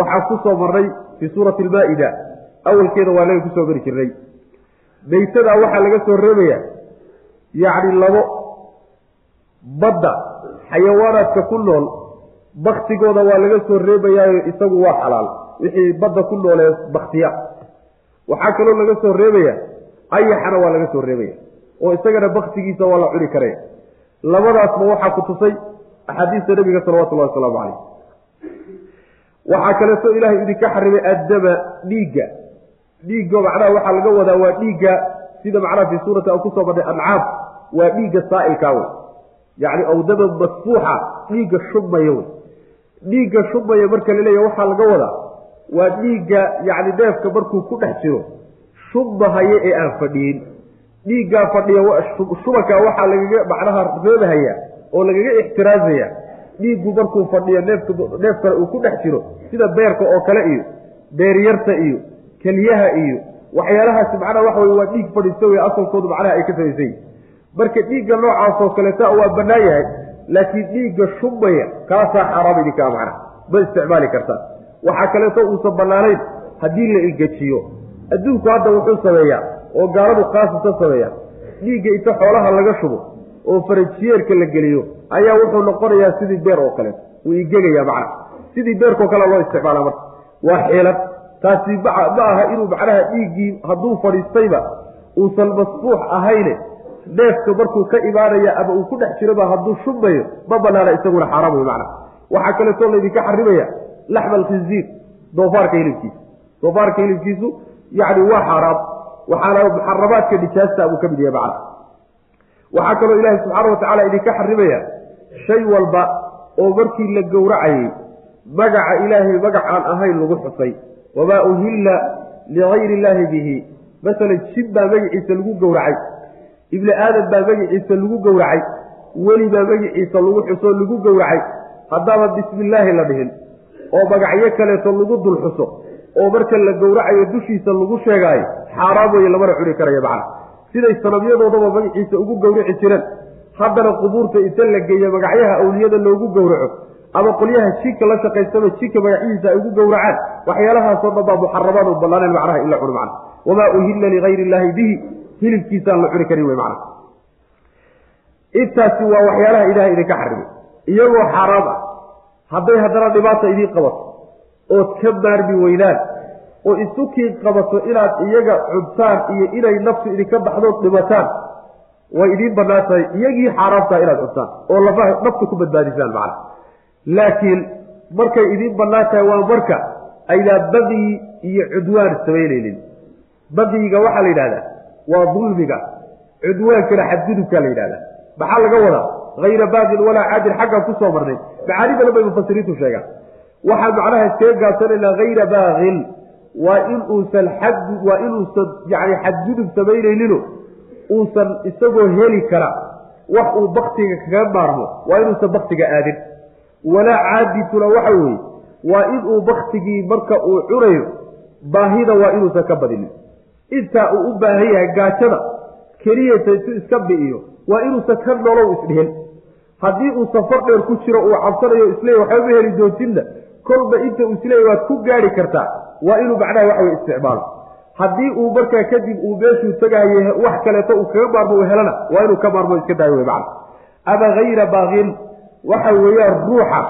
waxaa ku soo marnay fii suurati almaa-ida. Awalkeeda waa naga ku soo mari jirnay maytadaa waxaa laga soo reebayaa yacni labo badda xayawaanaadka ku nool baktigooda waa laga soo reebayaayo isagu waa xalaal. Wixii badda ku noolee baktiya waxaa kaloo laga soo reebaya ayaxana waa laga soo reebaya oo isagana baktigiisa waa la cuni karaya labadaasba waxaa ku tusay axaadiista nabiga salawatullahi wasalaamu calayh. Waxaa kaleeto ilaahay idinka xarimay addama dhiigga dhiigga macnaha waxaa laga wadaa waa dhiigga sida macnaha fii suurati aan ku soo marnay ancaam waa dhiigga saa'ilkaa wey yacni aw daman masfuuxa dhiigga shubmaya wey dhiigga shubmaya marka la waxaa laga wadaa waa dhiigga yacni neefka markuu ku dhex jiro shubmahaya ee aan fadhiyin. Dhiiggaa fadhiya shubanka waxaa lagaga macnaha reebahayaa oo lagaga ixtiraazaya dhiiggu markuu fadhiyo neefk neef kale uu ku dhex jiro sida beerka oo kale iyo beeryarta iyo keliyaha iyo waxyaalahaasi macnaha waxa wey waa dhiig fadhiisto wey asalkoodu macnaha ay ka samaysan marka dhiigga noocaasoo kaleeta waa bannaan yahay laakiin dhiigga shubmaya kaasaa xaaraam idinkaa macnaha. Ma isticmaali kartaa. Waxaa kaleeto uusan bannaanayn haddii la ilgejiyo adduunku hadda wuxuu sameeyaa oo gaaladu khaasasa sameeyaa. Dhiigga inta xoolaha laga shubo oo farajiyeerka la geliyo ayaa wuxuu noqonayaa sidii beer oo kaleeto. Wuu igegaya macnaha. Sidii beerkao kale loo isticmaala marka. Waa xeelad taasi ma aha inuu macnaha dhiiggii hadduu fadhiistayba uusan masbuux ahayne neefka markuu ka imaanaya ama uu ku dhex jiroba hadduu shubmayo ma banaana isaguna xaaraam wey macnaha. Waxaa kaleetoo laydinka xarimaya laxma alkhinziir doofaarka hilibkiisa. Doofaarka hilibkiisu yacni waa xaaraam waxaana muxaramaadka nijaasta buu ka mid yahay macnaha. Waxaa kaloo ilaahay subxaana watacaala idinka xarimaya shay walba oo markii la gowracayey magaca ilaahay magacaan ahayn lagu xusay wamaa uhilla ligayri illaahi bihi. Masalan jib baa magaciisa lagu gowracay. Ibni aadam baa magaciisa lagu gowracay. Weli baa magaciisa lagu xusoo lagu gowracay. Haddaaba bismillaahi la dhihin oo magacyo kaleeto lagu dul xuso oo marka la gowracayo dushiisa lagu sheegaayo xaaraam weeye lamana cuni karayo macna. Siday sanabyadoodaba magaciisa ugu gowraci jireen. Haddana qubuurta inta la geeyo magacyaha awliyada loogu gowraco ama qolyaha jidka la shaqaystaba jidka magacihiisa ay ugu gowracaan. Waxyaalahaasoo dhan baa muxaramaad u banaaneen macnaha in la cuno macna wamaa uhilla ligayri illaahi bihi hilibkiisaan la cuni karin wey macna intaasi waa waxyaalaha ilaahay idinka xarimay iyagoo xaaraam ah hadday haddana dhibaata idiin qabato ood ka maarmi weydaan oo isukii qabato inaad iyaga cuntaan iyo inay naftu idinka baxdood dhimataan way idiin bannaan tahay iyagii xaaraamtaha inaad cuntaan oo lafaha nafta ku badbaadisaan macna laakiin markay idiin bannaan tahay waa marka aydaan bagyi iyo cudwaan samaynaynin bagyiga waxaa la yidhahdaa waa dulmiga. Cudwaankana xadgudubkaa la yidhahdaa. Maxaa laga wadaa? Hayra baaqin walaa caadin xaggaan ku soo marnay. Macaani badan bay mufasiriintu sheegaan waxaan macnaha iskaga gaabsanaynaa hayra baaqin waa in uusan xad waa inuusan yani xadgudub samaynayninoo uusan isagoo heli kara. Wax uu baktiga kaga maarmo waa inuusan baktiga aadin walaa caadituna waxa weeye waa inuu baktigii marka uu cunayo baahida waa inuusan ka badinin. Intaa uu u baahan yahay gaajada keliyata intuu iska bi'iyo waa inuusan ka nolow isdhihin. Haddii uu safar dheer ku jiro uu cabsanayo isleey waxbama heli doontinna kolba inta uu isleey waad ku gaari kartaa waa inuu macnaha waxa wey isticmaalo. Haddii uu markaa kadib uu meeshuu tagahaye wax kaleeto uu kaga maarmo u helana waa inuu ka maarmo iska daayo wey macna. Ama hayra baaqin waxa weeyaan ruuxa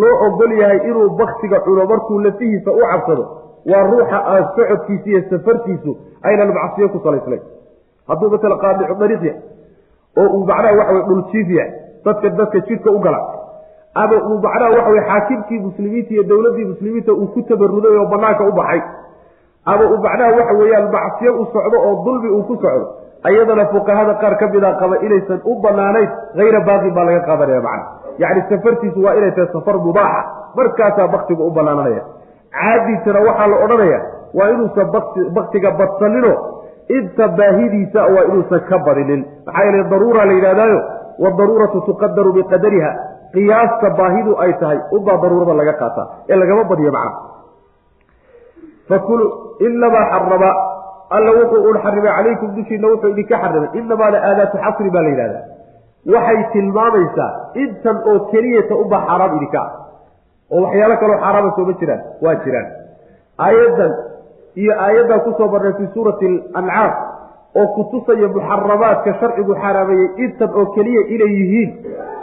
loo ogol yahay inuu baktiga cuno markuu lafihiisa u cabsado. Waa ruuxa aan socodkiisa iyo safartiisu aynan macsiyo ku salaysnayn. Hadduu masala qaadicu dariiq yahay oo uu macnaha waxa wey dhuljiif yahay dadka dadka jidka u gala ama uu macnaha waxa wey xaakimkii muslimiinta iyo dowladdii muslimiinta uu ku tabaruday oo banaanka u baxay ama uu macnaha waxa weeyaan macsiyo u socdo oo dulmi uu ku socdo ayadana fuqahada qaar ka mida qaba inaysan u banaanayn hayra baaqin baa laga qaadanaya macna. Yacni safartiisu waa inay tahay safar mubaaxa markaasaa baktiga u banaananaya caaditana waxaa la odhanaya waa inuusan baktiga badsanino inta baahidiisa waa inuusan ka badinin. Maxaa yeele daruura la yidhahdaayo wadaruuratu tuqadaru biqadariha qiyaasta baahidu ay tahay unbaa daruurada laga qaataa ee lagama badiyo macna fakulu inamaa xarama alla wuxuu un xarimay calaykum dushiina wuxuu idinka xarimay inamaa la aadaatu xasri baa la yidhahdaa waxay tilmaamaysaa intan oo keliyata unbaa xaaraam idinka ah oo waxyaalo kaloo xaaraama sooma jiraan waa jiraan aayaddan iyo aayaddan ku soo marnay fii suurati ancaam oo kutusaya muxaramaadka sharcigu xaaraameeyey intan oo keliya inay yihiin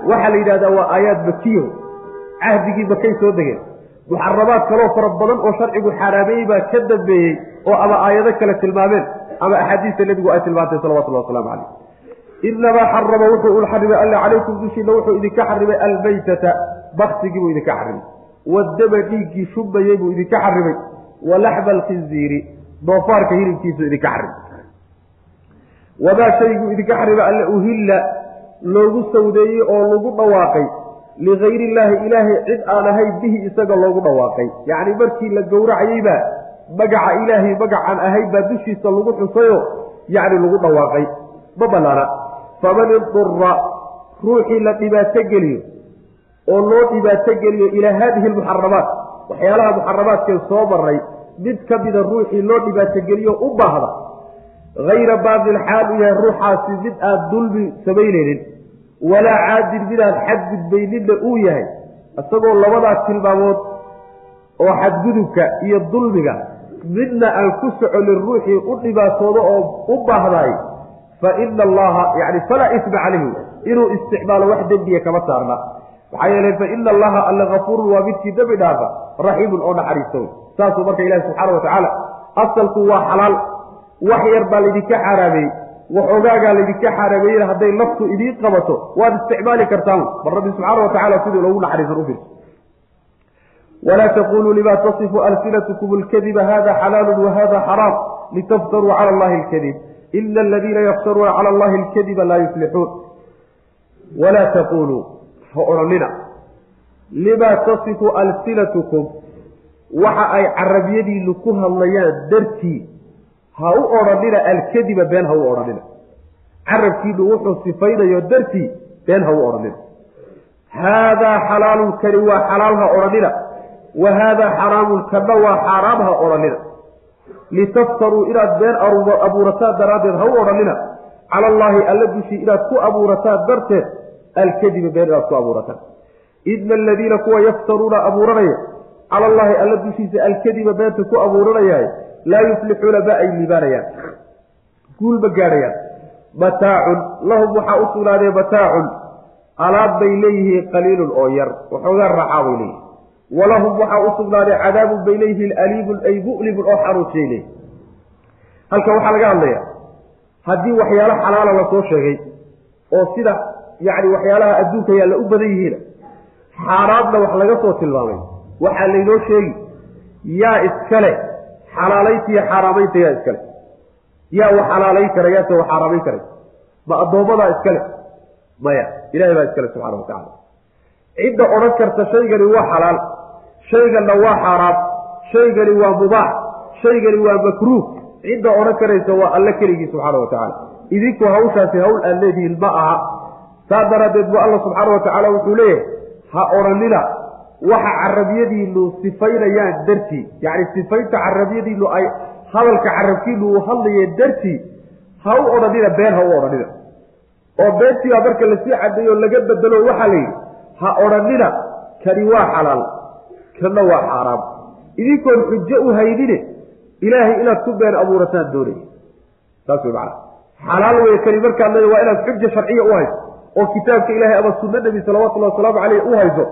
waxaa la yidhahdaa waa aayaad makiyaho cahdigii makay soo degeen muxaramaad kaloo fara badan oo sharcigu xaaraameeyey baa ka dambeeyey oo ama aayado kale tilmaameen ama axaadiista nebigu ay tilmaantay salawatullah waslamu calayh. Inamaa xarama wuxuu un xarimay alla calaykum dushiina wuxuu idinka xarimay almaytata baktigii buu idinka xarimay. Wadama dhiiggii shubayey buu idinka xarimay. Wa laxma alkhinziiri doofaarka hilibkiisu idinka xarimay. Wamaa shayguu idinka xarimay alla uhilla loogu sawdeeyey oo lagu dhawaaqay ligayri illaahi ilaahay cid aan ahayn bihi isaga loogu dhawaaqay. Yacni markii la gowracayeybaa magaca ilaahay magacaan ahayn baa dushiisa lagu xusayo yacni lagu dhawaaqay. Ma banaana faman idura ruuxii la dhibaato geliyo oo loo dhibaato geliyo ilaa haadihi almuxaramaat waxyaalaha muxaramaadkeen soo maray mid ka mida ruuxii loo dhibaatogeliyo u baahda hayra baadil xaal u yahay ruuxaasi mid aad dulmi samaynaynin walaa caadin midaad xadgudbayninna uu yahay isagoo labadaas tilmaamood oo xadgudubka iyo dulmiga midna aan ku soconin ruuxii u dhibaatoodo oo u baahdaay fa ina allaha yani falaa isma calayhi inuu isticmaalo wax dembiya kama saarna. Maxaa yeelay fa ina allaha alla kafuurun waa midkii dembi dhaafa raxiimun oo naxariista wey saasuu marka ilahi subxaana wa tacaala asalku waa xalaal wax yar baa laydinka xaaraameeyey waxoogaagaa laydinka xaaraameeyena hadday naftu idiin qabato waad isticmaali kartaan. Bal rabbi subxaana wa tacala siduu loogu naxariisan u firso walaa taquluu lima tasifu alsinatkum lkadiba hada xalaalu wahada xaraam litaftaruu cala allahi lkadib ina aladiina yaftaruuna cala allahi alkadiba laa yuflixuun walaa taquluu ha odhanina. Limaa tasifu alsinatukum waxa ay carabiyadiinu ku hadlayaan dartii ha u odhanina alkadiba been ha u odhanina. Carabkiinu wuxuu sifaynayo dartii been ha u odhanina. Haadaa xalaalun kani waa xalaal ha odhanina. Wa haadaa xaraamun kana waa xaaraam ha odhanina. Litaftaruu inaad been abuurataan daraaddeed ha u odhanina. Cala allaahi alla dushii inaad ku abuurataan darteed alkadiba been inaad ku abuurataan. Ina aladiina kuwa yaftaruuna abuuranaya cala allaahi alla dushiisa alkadiba beenta ku abuuranayaaye laa yuflixuuna ma ay liibaanayaan. Guul ma gaadhayaan. Mataacun lahum waxaa u sugnaadee mataacun alaab bay leeyihiin qaliilun oo yar. Waxoogaa raaxaa bay leeyihiin walahum waxaa u sugnaaday cadaabun bay leeyihiin aliimun ay mu'limun oo xanuujiyay leeyihiin halkan waxaa laga hadlaya haddii waxyaalo xalaala la soo sheegay oo sida yacni waxyaalaha adduunka yaalla u badan yihiina xaaraamna wax laga soo tilmaamay. Waxaa laynoo sheegi yaa iskale xalaalaynta iyo xaaraamaynta yaa iskale yaa wax xalaalayn kara yaase wax xaaraamayn karay. Ma addoommadaa iskale maya ilahay baa iskale subxana wa tacala cidda odhan karta shaygani waa xalaal shayganna waa xaaraam shaygani waa mubaax shaygani waa makruuh. Cidda odhan karaysa waa alle keligii subxaana wa tacaala. Idinku hawshaasi hawl aad leedihiin ma aha. Saa daraaddeed bu alla subxaana wa tacaala wuxuu leeyahay ha odhanina waxa carabiyadiinu sifaynayaan dartii. Yacni sifaynta carabiyadiinu ay hadalka carabkiinu uu hadlaye dartii ha u odhanina been ha u odhanina oo beentii baa marka la sii cadeeyo laga bedelo waxaa la yidhi ha odhanina kani waa xalaal kana waa xaaraam. Idinkoon xujo u haynine ilaahay inaad ku been abuurataan doonaya saas wey macana xalaal wey kani markaad leeda waa inaad xuja sharciya u hayso oo kitaabka ilahay ama sunna nebi salawatullahi wasalaamu caleyh u hayso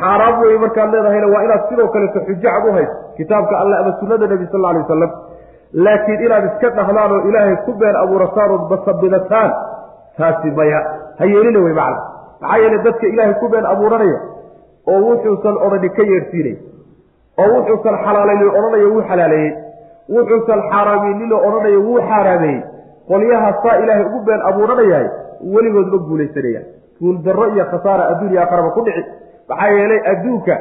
xaaraam wey markaad leedahayna waa inaad sidoo kaleeto xujo cad u hayso kitaabka alle ama sunnada nebi sal lla alay wasalam laakiin inaad iska dhahdaan oo ilaahay ku been abuurataan oo basabidataan taasi maya. Ha yeelina wey macna maxaa yeele dadka ilaahay ku been abuuranaya oo wuxuusan odhani ka yeedhsiinay oo wuxuusan xalaalaynin odhanayo wuu xalaaleeyey wuxuusan xaaraameynin oo odhanayo wuu xaaraameeyey qolyaha saa ilaahay ugu been abuuranayahay weligood ma guulaysanayaan. Guuldarro iyo khasaara adduun iyo aakharaba ku dhici maxaa yeelay adduunka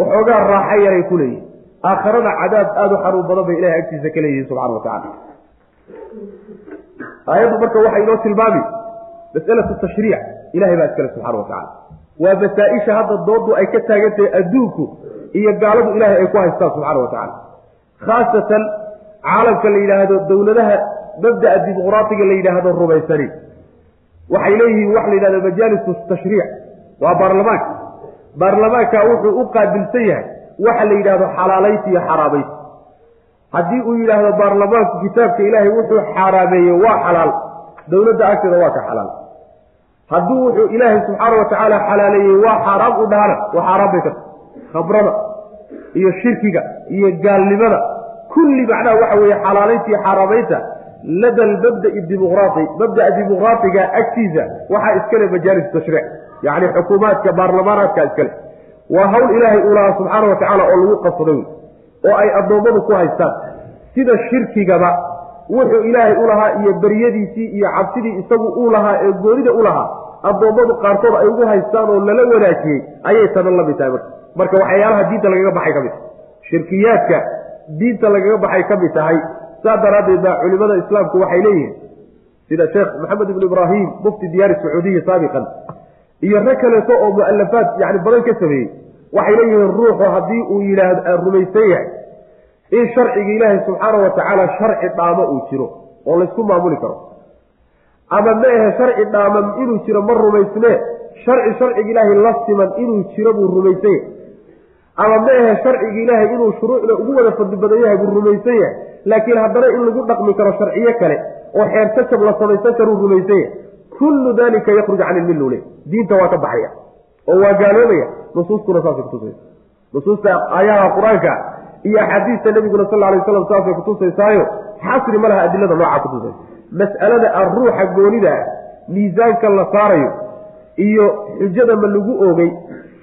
waxoogaa raaxa yaray ku leeyihiin aakharana cadaab aada u xanuun badan bay ilahay agtiisa ka leeyihiin subxana wa tacala aayaddu marka waxay inoo tilmaami masalatu tashriic ilahay baa iskale subxana wa tacala waa masaa-isha hadda doodu ay ka taagan tahay adduunku iyo gaaladu ilaahay ay ku haystaan subxaana wa tacala khaasatan caalamka la yidhaahdo dowladaha mabda'a dimuqraatiga la yidhaahdo rumaysani. Waxay leeyihiin waxa la yidhahdo majaalisu tashriic. Waa baarlamaanka baarlamaanka wuxuu u qaabilsan yahay waxa la yidhahdo xalaalaynta iyo xaraamaynta haddii uu yidhaahdo baarlamaanku kitaabka ilaahay wuxuu xaaraameeyey waa xalaal dowladda agteeda waa ka xalaal. Hadduu wuxuu ilaahay subxaana wa tacaala xalaaleeyey waa xaaraam u dhahana waa xaaraam bay ka tahay khabrada iyo shirkiga iyo gaalnimada kulli macnaha waxa weeye xalaalaynta iyo xaaraamaynta lada almabda'i dimuqraati mabda'a dimuqraatiga agtiisa waxaa iskale majaalis tashriic yacni xukuumaadka baarlamaanaadka iskale. Waa hawl ilaahay uu lahaa subxaana wa tacaala oo lagu qabsaday oo ay addoommadu ku haystaan. Sida shirkigaba wuxuu ilaahay u lahaa iyo beryadiisii iyo cabsidii isagu uu lahaa ee goonida u lahaa addoommadu qaarkood ay ugu haystaan oo lala wanaajiyey ayay tana la mid tahay marka. Marka waxyaalaha diinta lagaga baxay ka mid tahay shirkiyaadka diinta lagaga baxay ka mid tahay saa daraaddeed baa culimada islaamku waxay leeyihiin. Sida sheekh maxamed ibnu ibraahim mufti diyaari sacuudiya saabiqan iyo rag kaleeto oo mu'alafaad yani badan ka sameeyey. Waxay leeyihiin ruuxu haddii uu yidhaahdo rumaysan yahay. In sharciga ilaahay subxaana wa tacaala sharci dhaamo uu jiro oo laysku maamuli karo. Ama ma ahe sharci dhaaman inuu jiro ma rumaysnee sharci sharciga ilaahay la siman inuu jiro buu rumaysan yahay. Ama ma ahe sharciga ilaahay inuu shuruucda ugu wada fadli badan yahay buu rumaysan yahay. Laakiin haddana in lagu dhaqmi karo sharciyo kale oo xeertasab la samaysan karuu rumaysan yahay kullu dalika yakruj can ilmilla diinta waa ka baxaya oo waa gaaloobaya nusuustuna saasay kutusaysa nusuusta aayaha qur'aanka iyo axaadiista nabiguna sal alay waslam saasay kutusaysaayo xasri ma laha adilada noocaa kutusaysa mas'alada a ruuxa ah miisaanka la saarayo iyo xujada ma lagu oogay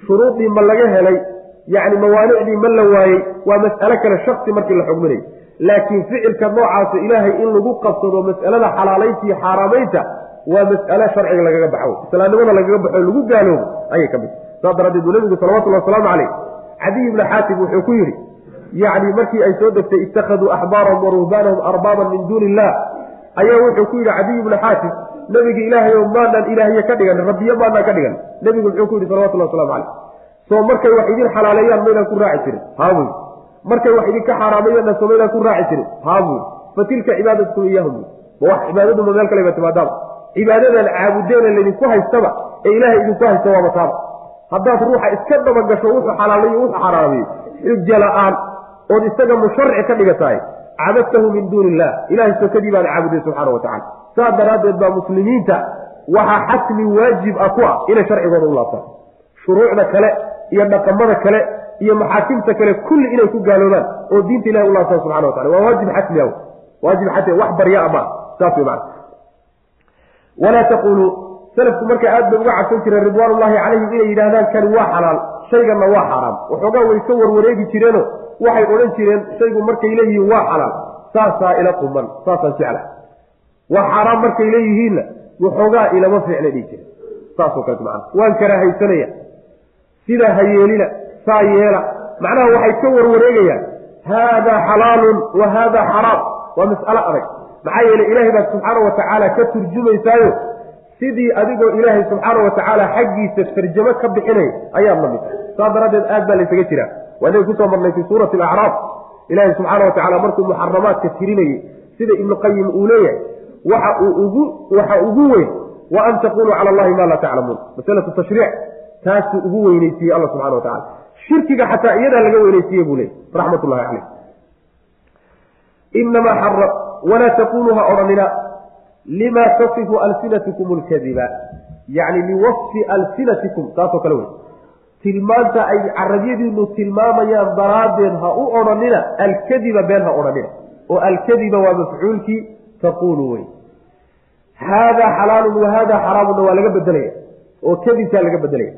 shuruudii ma laga helay yacni mawaanicdii ma la waayey waa mas'alo kale shaksi markii la xugminayo laakiin ficilka noocaasa ilaahay in lagu qabsado mas'alada xalaalaynta iyo xaaraamaynta waa mas'ale sharciga lagaga baxo. Islaamnimada lagaga baxo lagu gaaloobo ayay ka mid saas daraaddeed uu nabigu salawatullahi wasalaamu caleyh cadiy ibni xaatim wuxuu ku yidhi yacni markii ay soo degtay ittakhaduu axbaarahum wa ruhbaanahum arbaaban min duuni illah ayaa wuxuu ku yidhi cadiy ibni xaatim nebiga ilaahay oo maanaan ilaahye ka dhigan rabbiyo maanaan ka dhigan. Nebigu muxuu ku yidhi salawatullahi waslamu caleyh soo markay wax idin xalaaleeyaan maydaan ku raaci jirin. Haabuy markay wax idinka xaaraamayeenna soo maydaan ku raaci jirin. Haabuy fa tilka cibaadatukum iyahum ma wax cibaadaduma meel kaleba timaadaaba cibaadadan caabudeena laydinku haystaba ee ilaahay idinku haysta waaba taaba haddaad ruuxa iska dabagasho wuxuu xalaalayo wuxuu xaraamayo xujo la'aan ood isaga musharci ka dhigatahay. Cabadtahu min duuni illah ilahay sokadii baad caabuday subxaana wa tacala saas daraaddeed baa muslimiinta waxaa xasmi waajib ah ku ah inay sharcigooda u laabtaan. Shuruucda kale iyo dhaqamada kale iyo maxaakimta kale kulli inay ku gaaloobaan oo diinta ilahi u laabtaan subxana wa tacala waa waajib xasmi ah. Waajib xasmi wax barya ama saas wey macana walaa taquluu salafku marka aad bay uga cabsan jireen ridwaanullahi calayhim inay yidhahdaan kani waa xalaal shayganna waa xaraam. Waxoogaa way ka warwareegi jireeno waxay odhan jireen shaygu markay leeyihiin waa xalaal. Saasaa ila quman saasaan jecla waa xaaraam markay leeyihiinna waxoogaa ilama fiicna dhihi jire saasoo kaleet macana waan karaahaysanaya sidaa ha yeelina saa yeela. Macnaha waxay ka warwareegayaan. Haadaa xalaalun wa haadaa xaraam. Waa mas'alo adag maxaa yeele ilaahay baad subxaana wa tacaala ka turjumaysaayo sidii adigoo ilaahay subxaana wa tacaala xaggiisa tarjamo ka bixinaya ayaad la mid saas daraaddeed aad baa laysaga jiraa. Waa inay ku soo marnay fii suurati alacraaf. Ilaahay subxaana wa tacala markuu muxaramaadka tirinayey sida ibnu qayim uu leeyahay waxa uu ugu waxa ugu weyn wa an taquluu cala allahi maa laa taclamuun. Masalatu tashriic taasuu ugu weyneysiiyey alla subxana wa tacala shirkiga xataa iyadaa laga weyneysiiye buu leeyay raxmat ullahi caleyh inamaa xara walaa taquluu ha odhanina lima tasifu alsinatikum alkadiba yacni liwasfi alsinatikum taasoo kale wey tilmaanta ay carabyadiinu tilmaamayaan daraaddeed ha u odhanina alkadiba been ha odhanina oo alkadiba waa mafcuulkii taqulu wey haadaa xalaalun wa haadaa xaraamunna waa laga bedelaya oo kadibkaa laga bedelaya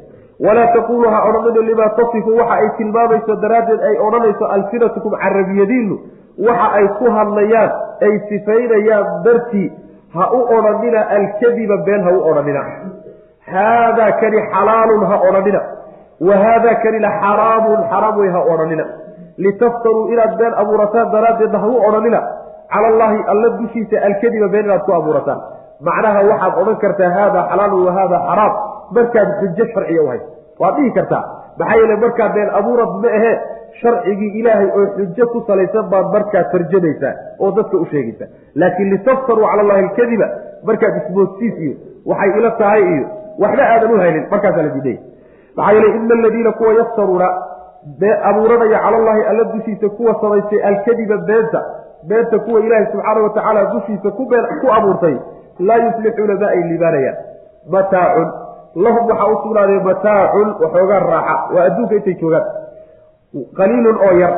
walaa taqulu ha odhanina limaa tasifu waxa ay tilmaamayso daraaddeed ay odhanayso alsinatukum carabiyadiinu waxa ay ku hadlayaan ay sifaynayaan dartii ha u odhanina alkadiba been ha u odhanina. Haadaa kani xalaalun ha odhanina. Wa haadaa kanina xaraamun xaraam wey ha odhanina. Litaftaruu inaad been abuurataan daraaddeedna ha u odhanina. Cala allaahi alla dushiisa alkadiba been inaad ku abuurataan. Macnaha waxaad odhan kartaa haadaa xalaalun wa haadaa xaraam. Markaad xujo sharciga u hayso waad dhihi kartaa maxaa yeele markaa been abuurad ma ahee sharcigii ilaahay oo xujo ku salaysan baad markaa tarjamaysaa oo dadka u sheegaysaa laakiin litaftaruu cala allahi alkadiba markaad ismoodsiis iyo waxay ila tahay iyo waxba aadan u haynin markaasaa la diidaya maxaa yeele ina aladiina kuwa yaftaruuna abuuranaya cala allahi alla dushiisa kuwa samaystay alkadiba beenta beenta kuwa ilaahay subxaana wa tacaala dushiisa ku abuurtay laa yuslixuuna ma ay liibaanayaan. Mataacun lahum waxaa u sugnaaday mataacun waxoogaa raaxa waa adduunka intay joogaan qaliilun oo yar.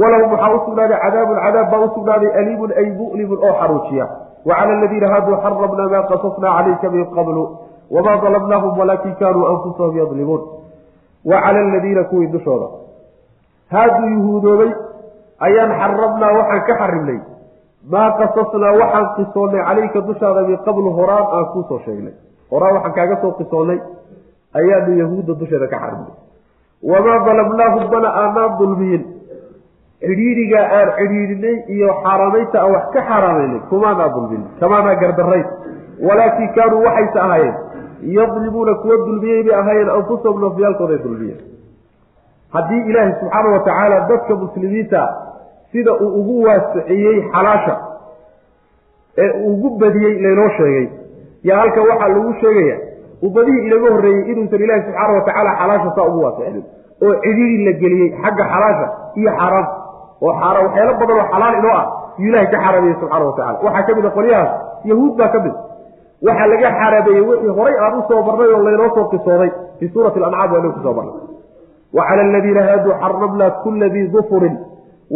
Walahum waxaa u sugnaaday cadaabun cadaab baa u sugnaaday aliimun ay mu'limun oo xaruujiya. Wa cala aladiina haaduu xaramna maa qasasnaa calayka min qablu wamaa dalamnaahum walaakin kaanuu anfusahum yadlimuun. Wa cala aladiina kuwii dushooda. Haaduu yuhuudoobay ayaan xaramnaa waxaan ka xarimnay maa qasasnaa waxaan qisoonnay calayka dushaada min qablu horaan aan kuusoo sheegnay. Horaan waxaan kaaga soo qisoonnay. Ayaanu yahuudda dusheeda ka xarimnay wamaa dalamnaahum mana aanaan dulmiyin cidhiidhigaa aan cidhiidhinay iyo xaaraamaynta aan wax ka xaaraamaynay kumaanaa dulmin kamaanaa gardarayn walaakin kaanuu waxayse ahaayeen yadlimuuna kuwa dulmiyey bay ahaayeen anfusahum nafyaalkooday dulmiyeen haddii ilaahay subxaana wa tacaala dadka muslimiinta sida uu ugu waasiciyey xalaasha ee ugu badiyey laynoo sheegay. Yaa halka waxaa lagu sheegaya umadihii inaga horreeyey inuusan ilaahi subxaana wa tacaala xalaasha saa ugu waasicinin oo cidhiiri la geliyey xagga xalaasha iyo xaaraamta oo xaara waxyaalo badan oo xalaal inoo ah yuu ilahay ka xaaraameyey subxana wa tacala waxaa ka mid a qolyahaas yahuud baa ka mid. Waxaa laga xaaraameeyey wixii horay aan u soo marnay oo laynoo soo qisooday fii suurati alancaam waa inuu ku soo marnay wa cala aladiina haaduu xaramna kula dii dufurin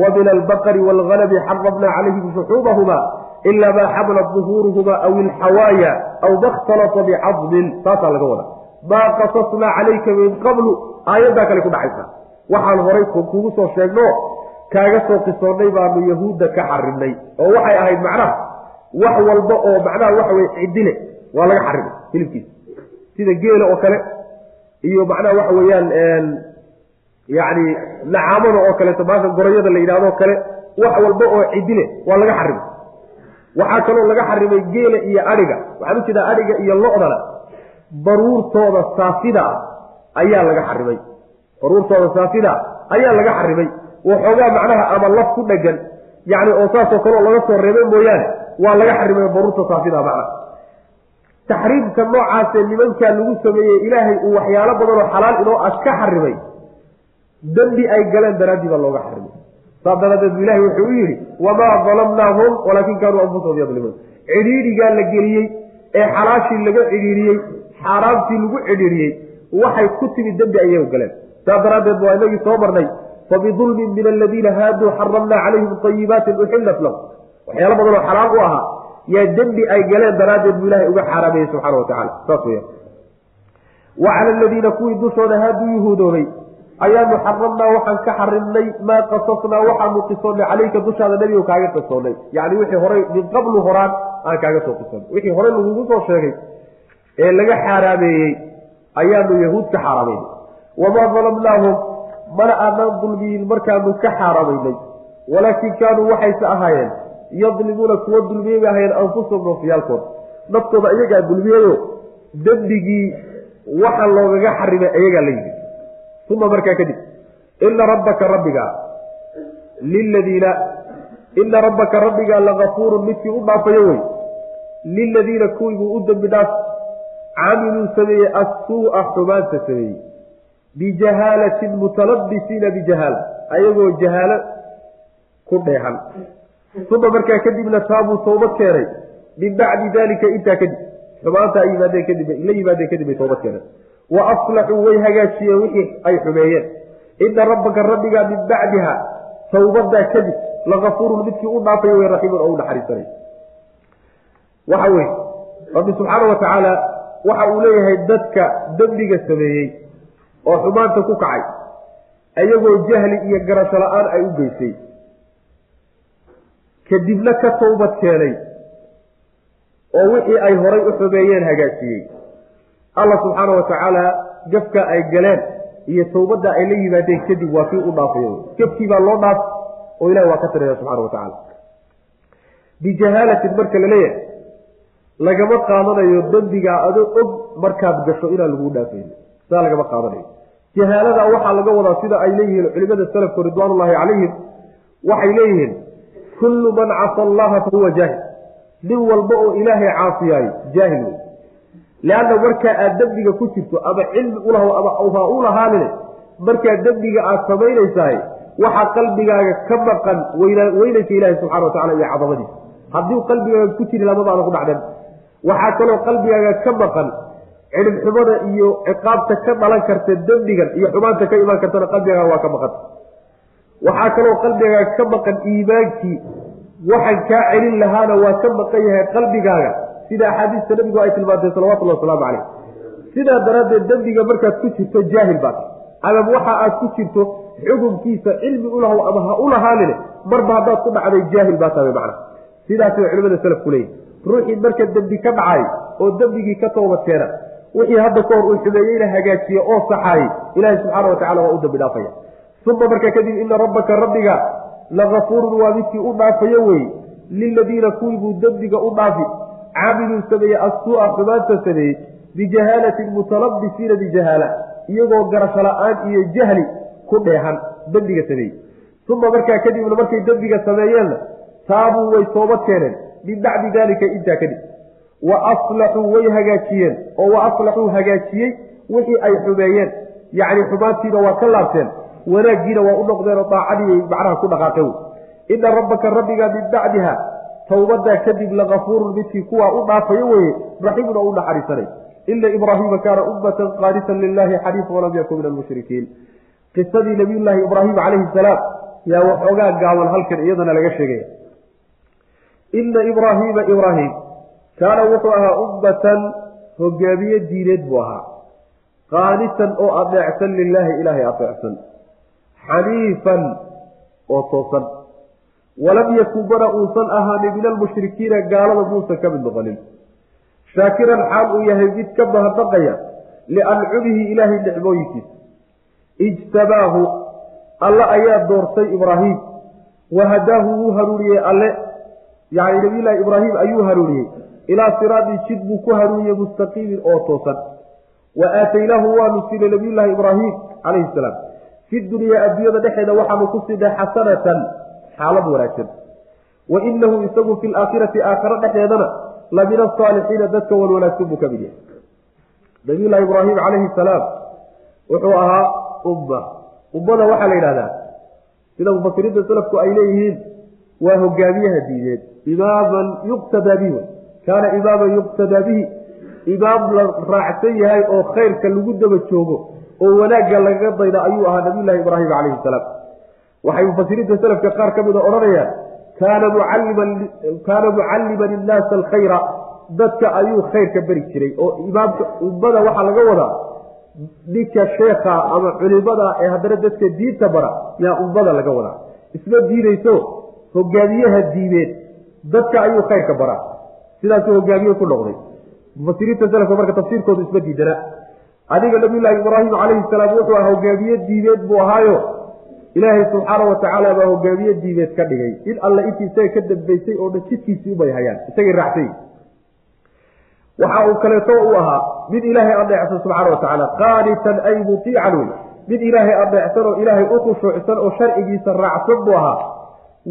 wa min albaqri waalganabi xaramna calayhim shuxuumahuma ila maa xamalat duhuuruhuma aw ilxawaaya aw ma khtalata bicadmin taasaa laga wada maa qasasnaa calayka min qablu aayaddaa kale ku dhacaysa waxaan horay kugu soo sheegno kaaga soo qisoonnay baanu yahuudda ka xarimnay oo waxay ahayd macnaha wax walba oo macnaha waxa weye cidile waa laga xarimay hilibkiisa sida geela oo kale iyo macnaha waxa weeyaan yacni nacaamada oo kaleeto maanta gorayada la yidhahdo kale wax walba oo cidile waa laga xarimay waxaa kaloo laga xarimay geela iyo adhiga. Waxaan u jeedaa adhiga iyo lo-dana. Baruurtooda saafida ayaa laga xarimay. Baruurtooda saafida ayaa laga xarimay. Waxoogaa macnaha ama laf ku dhegan yacni oo saasoo kaleo laga soo reebay mooyaane waa laga xarimay baruurta saafida macnaha taxriimka noocaasee nimankaa lagu sameeyey ilaahay uu waxyaalo badan oo xalaal inoo ah ka xarimay dembi ay galeen daraaddii baa looga xarimay saas daraaddeed bu ilahi wuxuu u yidhi wamaa dalamnaahum walaakin kaanuu anfusahum yadlimuun. Cidhiidhigaa la geliyey ee xalaashii laga cidhiidhiyey xaaraamtii lagu cidhiidhiyey waxay ku timid dembi ayagu galeen. Saas daraaddeed waa inagii soo marnay fabidulmin min aladiina haaduu xaramnaa calayhim ayibaatin uxillat lahum. Waxyaalo badan oo xalaal u ahaa yaa dembi ay galeen daraaddeed buu ilahay uga xaaraameeyey subxana wa tacala saas weya wa cala aladiina kuwii dushooda haaduu yuhuudoobay ayaanu xaramnaa waxaan ka xarimnay maa qasasnaa waxaanu qisoonnay calayka dushaada nebigo kaaga qisoonnay. Yacni wixii horay min qablu horaan aan kaaga soo qisoonnay. Wixii horey lagugu soo sheegay ee laga xaaraameeyey ayaanu yahuud ka xaaraamaynay wamaa dalamnaahum mana aanaan dulmiyin markaanu ka xaaraamaynay walaakin kaanuu waxayse ahaayeen yadlimuuna kuwa dulmiyey bay ahaayeen anfusahum nafyaalkooda naftooda iyagaa dulmiyayo dembigii waxa loogaga xarimay ayagaa la yimid uma markaa kadib ina rabbaka rabbiga liladiina ina rabbaka rabbiga lagafuurun midkii u dhaafayo wey liladiina kuwiibuu u dembi dhaaf camiluu sameeyey assuu'a xumaanta sameeyey bijahaalatin mutalabisiina bijahaala ayagoo jahaalo ku dheehan uma markaa kadibna taabuu tawbad keenay min bacdi dalika intaa kadib xumaanta yimaadeen kadib la yimaadeen kadib bay tawbad keeneen wa aslaxuu way hagaajiyeen wixii ay xumeeyeen. Ina rabbaka rabbigaa min bacdiha tawbadaa kadib lagafuurun midkii u dhaafay way raxiimun oo u naxariisanay. Waxa weye rabbi subxaana wa tacaala waxa uu leeyahay dadka dembiga sameeyey oo xumaanta ku kacay ayagoo jahli iyo garasho la'aan ay u geysay. Kadibna ka tawbad keenay oo wixii ay horay u xumeeyeen hagaajiyey allah subxaana wa tacaala gafka ay galeen iyo tawbadda ay la yimaadeen kadib waa kii u dhaafayo gafkii baa loo dhaaf oo ilahi waa ka tiraya subxana wa tacaala bijahaalatin marka la leeyahay lagama qaadanayo dembigaa adoo og markaad gasho inaan laguu dhaafayni saa lagama qaadanayo. Jahaalada waxaa laga wadaa sida ay leeyihiin culimada salafku ridwaanullaahi calayhim waxay leeyihiin kullu man casa allaha fahuwa jaahil. Nin walba oo ilaahay caasiyaayo jaahil wey leanna markaa aad dembiga ku jirto ama cilmi ulaho ama ha u lahaanine markaa dembiga aad samaynaysahay waxaa qalbigaaga ka maqan weynanka ilaahi subxana wa tacala iyo cadamadiisa haddii qalbigaaga ku jiri lamadaada ku dhacdan waxaa kaloo qalbigaaga ka maqan cidhibxumada iyo ciqaabta ka dhalan karta dembigan iyo xumaanta ka imaan kartana qalbigaaga waa ka maqan waxaa kaloo qalbigaaga ka maqan iimaankii waxaan kaa celin lahaana waa ka maqan yahay qalbigaaga sida axaadiista nabigu ay tilmaantay salawatullhi wasalaamu caleyh sidaa daraaddeed dembiga markaad ku jirto jaahil baad ama waxa aad ku jirto xukunkiisa cilmi ulahow ama ha u marba haddaad ku dhacday jaahil baa tahay macna. Sidaasi way culimada salafku leeyihi ruuxii marka dembi ka dhacay oo dembigii ka toobad keena wixii hadda ka hor uu xumeeyeyna hagaajiye oo saxaayey ilaahi subxaana wa tacala waa u dambi dhaafaya. Uma marka kadib ina rabbaka rabbiga lagafuurun waa midkii u dhaafayo wey liladiina kuwii buu dembiga u dhaafi camiluu sameeyey assuu'a xumaanta sameeyey bijahaalatin mutalabisiina bijahaala iyagoo garasho la'aan iyo jahli ku dheehan dembiga sameeyey. Uma markaa kadibna markay dembiga sameeyeenna taabuu way toobad keeneen min bacdi daalika intaa kadib. Wa aslaxuu way hagaajiyeen oo wa aslaxuu hagaajiyey wixii ay xumeeyeen yacni xumaantiina waa ka laabteen wanaaggiina waa u noqdeen oo daacadii macnaha ku dhaqaaqeen ina rabbaka rabbiga min bacdiha towbadaa kadib lakafuurun midkii kuwaa u dhaafayo weeye raxiimun oo u naxariisanay. Ina ibraahiima kaana ummatan qaanitan lilahi xaniifa walam yakun min almushrikiin qisadii nabiyullaahi ibraahim calayhi salaam yaa waxoogaa gaaban halkan iyadana laga sheegaya ina ibraahiima ibraahim kaana wuxuu ahaa ummatan hogaamiye diineed buu ahaa. Qaanitan oo adeecsan lilaahi ilaahay adeecsan. Xaniifan oo toosan walam yakun mana uusan ahaanin min almushrikiina gaalada muusan ka mid noqonin shaakiran xaal uu yahay mid ka mahadnaqaya liancumihi ilaahay nicmooyinkiisa ijtabaahu alle ayaa doortay ibraahim wahadaahu wuu hanuuniyey alle yacni nabiyullaahi ibraahim ayuu hanuuniyey ilaa siraadin jid buu ku hanuuniyey mustaqiimin oo toosan wa aataynaahu waanu siinay nabiyullaahi ibraahim calayhi salaam fi dunyaa adduunyada dhexeeda waxaanu ku siinay xasanatan xaalad wanaagsan. Wa inahu isagu fi laakhirati aakhiro dhexeedana la min asaalixiina dadka wan wanaagsan buu ka mid yahay. Nabiyullaahi ibraahim calayhi salaam wuxuu ahaa umma ummada waxaa la yidhahdaa sida mufasiriinta salafku ay leeyihiin waa hogaamiyaha diineed. Imaaman yuqtadaa bihi kaana imaaman yuqtadaa bihi. Imaam la raacsan yahay oo khayrka lagu daba joogo oo wanaagga lagaga dayda ayuu ahaa nabiyullaahi ibraahim calayhi salaam waxay mufasiriinta salafka qaar ka mida odhanayaan kaana mucalliman innaasa alkhayra. Dadka ayuu khayrka beri jiray oo imaamka ummada waxaa laga wadaa ninka sheekha ama culimada ee haddana dadka diinta bara yaa ummada laga wadaa. Isma diidayso hogaamiyaha diineed dadka ayuu khayrka baraa. Sidaasuu hogaamiye ku noqday. Mufasiriinta salafka marka tafsiirkoodu isma diidana. Adiga nabiyullaahi ibraahim calayhi salaam wuxuu hogaamiye diineed buu ahaayo ilaahay subxaana watacaala baa hogaamiye diineed ka dhigay. In alle intii isaga ka dambeysay oo dhan jidkiisii ubay hayaan isagay raacsay waxa uu kaleeto u ahaa mid ilaahay adeecsan subxaana watacaala qaanitan ay mutiican wey mid ilaahay adeecsan oo ilaahay u khushuucsan oo sharcigiisa raacsan buu ahaa.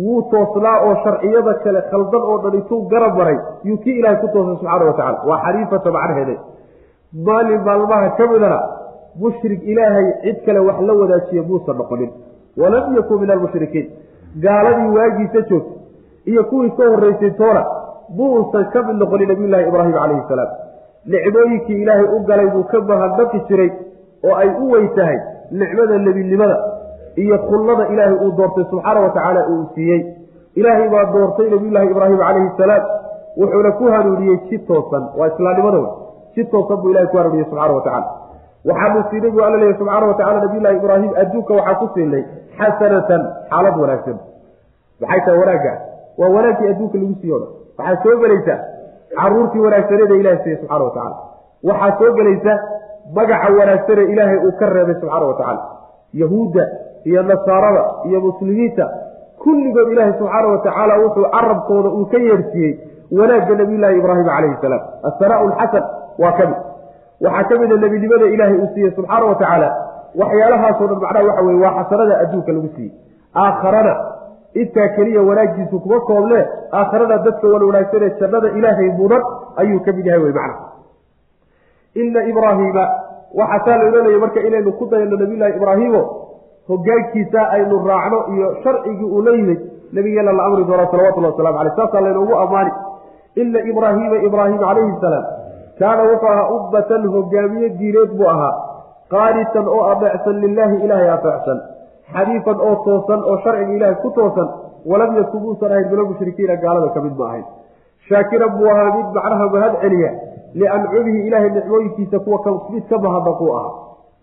Wuu toosnaa oo sharciyada kale khaldan oo dhan intuu garab maray yuu kii ilaahay ku toosay subxaana watacala waa xariifata macnaheede maalin maalmaha ka midana mushrik ilaahay cid kale wax la wadaajiya muusan noqonin walam yakun min almushrikiin gaaladii waagiisa joogtay iyo kuwii ka horreysay toona muusan ka mid noqonin nabiyullaahi ibraahim calayhi salaam. Nicmooyinkii ilaahay u galay buu ka mahadnaqi jiray oo ay u weyn tahay nicmada nebinimada iyo khullada ilaahay uu doortay subxaana wa tacaala uu siiyey. Ilaahay baa doortay nabiyullaahi ibraahim calayhi salaam. Wuxuuna ku hanuuniyey si toosan waa islaamnimada wey. Si toosan buu ilahay ku hanuuniyey subxana wa tacala waxaanu siinay buu alla leeyahy subxaana wa tacala nabiyullahi ibraahim adduunka waxaa ku siinay xasanatan xaalad wanaagsan maxay tahay wanaagga waa wanaaggii adduunka lagu siiyo o dhan waxaa soo gelaysa caruurtii wanaagsaneeda ilahay siiye subxana wa tacala waxaa soo gelaysa magaca wanaagsane ilaahay uu ka reebay subxaana wa tacaala yahuudda iyo nasaarada iyo muslimiinta kulligood ilaahay subxaana wa tacaala wuxuu carabkooda uu ka yeersiiyey wanaagga nabiyullaahi ibraahim calayhi salaam assanaa lxasan waa ka mid waxaa ka mida nebinimada ilaahay uu siiyey subxaana wa tacaala waxyaalahaasoo dhan macnaha waxa weye waa xasanada adduunka lagu siiyey. Aakharana intaa keliya wanaagiisu kuma kooblee aakharada dadka wan wanaagsanee jannada ilaahay mudan ayuu ka mid yahay wey macna ina ibraahiima waxaa saa la ohanaya marka inaynu ku dayano nabiyullaahi ibraahiimo hogaankiisa aynu raacno iyo sharcigii uu la yimid nabigeena la amri doona salawatullahi wasalamu aleyh saasaa laynoogu ammaani. Ina ibraahiima ibraahim calayhi salaam kaana wuxuu ahaa ummatan hogaamiye diineed buu ahaa qaanitan oo adeecsan lilaahi ilaahay adeecsan xaniifan oo toosan oo sharciga ilaahay ku toosan. Walam yakun muusan ahayn mila mushrikiina gaalada ka mid ma ahayn. Shaakiran buu ahaa mid macnaha mahad celiya. Liancumihi ilaahay nicmooyinkiisa kuwa mid ka mahadnaquu ahaa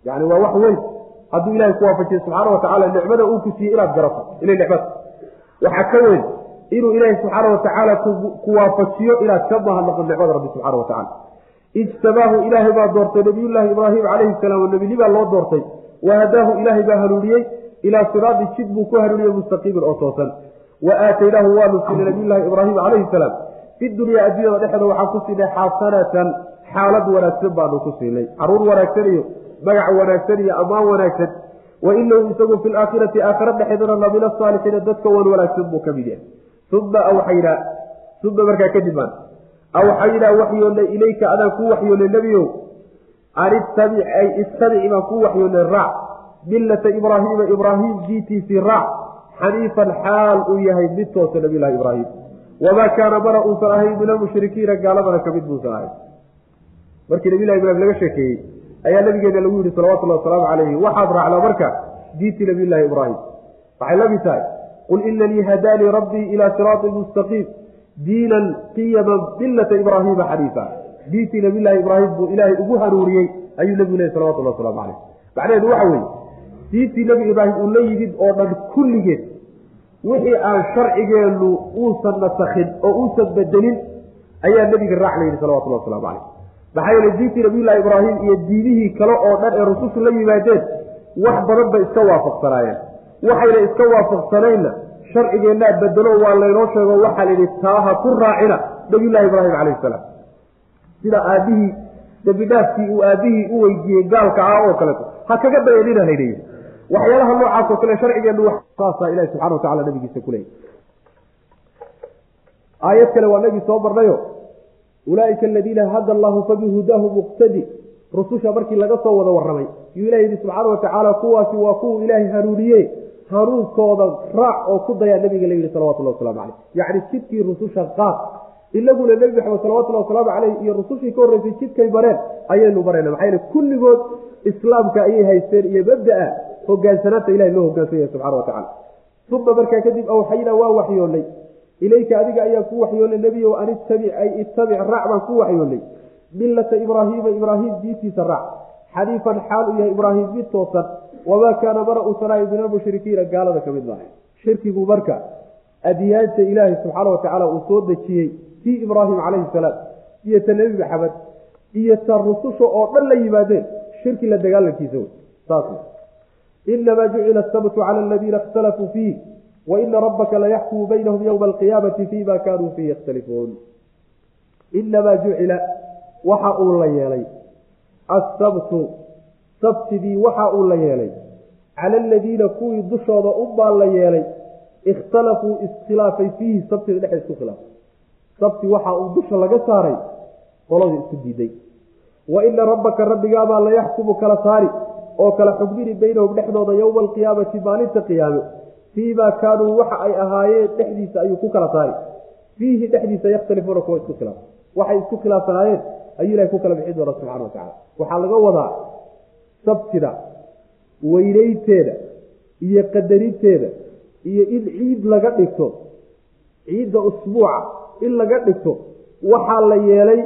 yani waa wax weyn. Hadduu ilahay ku waafajiye subxaana wa tacala nicmada uu ku siiyey inaad garato. Inay nicmad. Waxaa ka weyn inuu ilaahay subxaana wa tacaala ku waafajiyo inaad ka mahadnaqo nicmada rabbi subxana wa tacala ijtabaahu ilaahay baa doortay nabiyullaahi ibraahim calayhi salaam nebinibaa loo doortay. Wahadaahu ilaahay baa hanuuniyey ilaa siraadi jid buu ku hanuuniyey mustaqiimin oo toosan. Wa aataynaahu waanu siinay nabiyullaahi ibraahim calayhi salaam. Fi dunyaa adduunyada dhexeeda waxaan ku siinay xasanatan xaalad wanaagsan baanu ku siinay. Caruur wanaagsan iyo magac wanaagsan iyo ammaan wanaagsan. Wa inahu isagu fi laakhirati aakhira dhexeedana la min asaalixiina dadka wan wanaagsan buu ka mid yahay. Uma awxaynaa uma markaa kadib baan awxaynaa waxyoonnay ilayka adaan kuu waxyoonnay nebiyow an ittabic ay ittabici baan kuu waxyoonnay raac millata ibraahiima ibraahim diintiisii raac xaniifan xaal uu yahay mid toosa nabiylahi ibraahim wamaa kaana mana uusan ahayn min almushrikiina gaaladana ka mid muusan ahayn markii nabiylahi ibrahim laga sheekeeyey ayaa nabigeena lagu yihi salawatullahi wasalaamu calayhi waxaad raacdaa marka diintii nabiyllaahi ibraahim waxay la mid tahay qul inanii hadaanii rabbii ilaa siraatin mustaqiim diinan qiyaman millata ibraahiima xaniifa diintii nabiyllaahi ibraahim buu ilaahay ugu hanuuniyey ayuu nebigu lehy salawatullahi waslamu calayh. Macnaheedu waxa weeye diintii nebi ibraahim uu la yimid oo dhan kulligeed wixii aan sharcigeennu uusan nasakhin oo uusan bedelin ayaa nebiga raac la yidhi salawatullahi waslamu calayh. Maxaa yeele diintii nabiyullaahi ibraahim iyo diinihii kale oo dhan ee rusushu la yimaadeen wax badan bay iska waafaqsanaayeen. Waxayna iska waafaqsanaynna sharcigeennaa bedelo waa laynoo sheego waxaa layidhi taaha ku raacina nabiyullaahi ibraahim calayhi salaam. Sida aabihii dembidhaafkii uu aabihii u weydiiyey gaalka ah oo kaleeto ha kaga dayanina laydhi waxyaalaha noocaas oo kale sharcigeennu saasaa ilahi subxana watacala nabigiisa kuleeyay aayad kale waa nagii soo marnayo ulaaika aladiina hada allahu fabihudaahu muqtadi. Rususha markii laga soo wada warramay yuu ilah yidhi subxaana watacaala kuwaasi waa kuwuu ilaahay hanuuniye hanuunkooda raac oo ku dayaa nabiga la yidhi salawatullahi waslamu caleyh yacni jidkii rususha qaad inaguna nebi maxamed salawatullahi wasalaamu caleyh iyo rusushii ka horreysay jidkay mareen ayaynu marayna maxaa yele kulligood islaamka ayay haysteen iyo mabdaa hogaansanaanta ilahay loo hogaansan yahay subxana watacala uma markaa kadib awxaynaa waa waxyoonnay ilayka adiga ayaa ku waxyoonnay nebiyow an ittabic ay ittabic raac baan ku waxyoonnay millata ibraahiima ibraahim diintiisa raac. Xaniifan xaal uu yahay ibraahim mid toosan wamaa kaana mana uusanaayo min almushrikiina gaalada ka mid maahay shirkigu marka adyaanta ilaahay subxaana watacaala uu soo dejiyey tii ibraahim calayhi salaam iyo ta nebi maxamed iyo ta rususha oo dhan la yimaadeen shirki la dagaalankiisa wey saas inamaa jucila asabtu cala aladiina ikhtalafuu fiih waina rabbaka layaxkumu baynahum yowma alqiyaamati fima kaanuu fiihi yakhtalifuun inamaa jucila waxa uu la yeelay asabtu sabtidii waxa uu la yeelay. Cala aladiina kuwii dushooda unbaa la yeelay ikhtalafuu iskhilaafay fiihi sabtida dhexe isku khilaafay sabti waxa uu dusha laga saaray qoladii isku diiday. Wa ina rabbaka rabbigaabaa layaxkumu kala saari oo kala xugmini baynahum dhexdooda yowma alqiyaamati maalinta qiyaame. Fiimaa kaanuu waxa ay ahaayeen dhexdiisa ayuu ku kala saari. Fiihi dhexdiisa yakhtalifuuna kuwa isku khilaaf. Waxay isku khilaafsanaayeen ayuu ilahay ku kala bixin doona subxana watacala waxaa laga wadaa sabtida weynaynteeda iyo qadarinteeda iyo in ciid laga dhigto ciidda usbuuca in laga dhigto waxaa la yeelay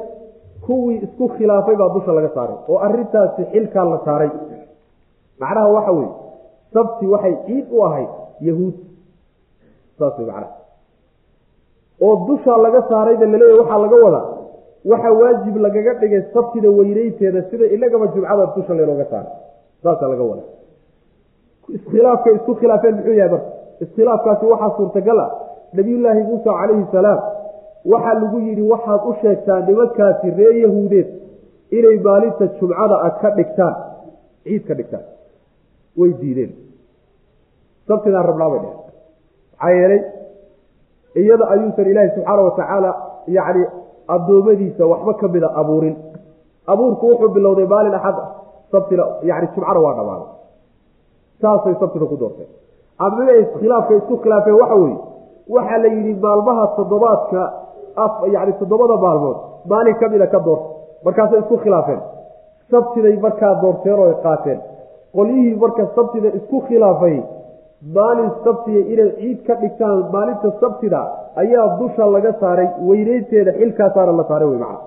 kuwii isku khilaafay baa dusha laga saaray oo arintaasi xilkaa la saaray. Macnaha waxa weye sabti waxay ciid u ahayd yahuud. Saas wey macnaha. Oo dushaa laga saarayda laleeyahy waxaa laga wadaa waxa waajib lagaga dhigay sabtida weynaynteeda sida inagaba jumcada dusha laynooga saaray. Saasaa laga wadaa iskhilaafkay isku khilaafeen muxuu yahay marka? Iskhilaafkaasi waxaa suurtagal ah nabiyullaahi muusa calayhi salaam waxaa lagu yidhi waxaad u sheegtaa nimankaasi reer yahuudeed inay maalinta jumcada ah ka dhigtaan. Ciid ka dhigtaan. Way diideen. Sabtidaan rabnaa bay dheheen maxaa yeelay? Iyada ayuusan ilaahi subxaana watacaala yacni addoommadiisa waxba ka mida abuurin. Abuurku wuxuu bilowday maalin axad ah sabtina yani jumcana waa dhammaaday saasay sabtida ku doorteen. Amaba iskhilaafka isku khilaafeen waxa weeye waxaa la yidhi maalmaha toddobaadka yani toddobada maalmood maalin ka mida ka doorta. Markaasay isku khilaafeen. Sabtiday markaa doorteen oo qaateen. Qolyihii marka sabtida isku khilaafay maalin sabtiga inay ciid ka dhigtaan maalinta sabtida ayaa dusha laga saaray weyneynteeda xilkaasaana la saaray wey macana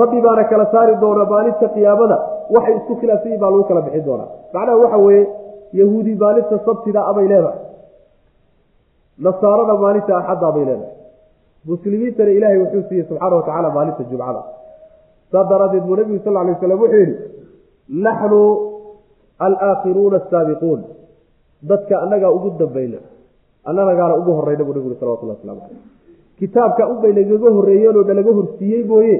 rabbi baana kala saari doonaa maalinta qiyaamada waxay isku khilaafsan yihiin baa lagu kala bixin doonaa. Macnaha waxa weeye yahuudi maalinta sabtida abay leedahay. Nasaarada maalinta axadda bay leedahay. Muslimiintana ilaahay wuxuu siiyey subxaana watacaala maalinta jumcada. Saas daraaddeed buu nebigu sal lay waslam wuxuu yidhi naxnu alaakhiruuna asaabiquun dadka annagaa ugu dambayna. Annanagaana ugu horeyna buu nebigu salawatullah waslamu caleyh kitaabka unbay nagaga horreeyeenoo nalaga horsiiyey mooye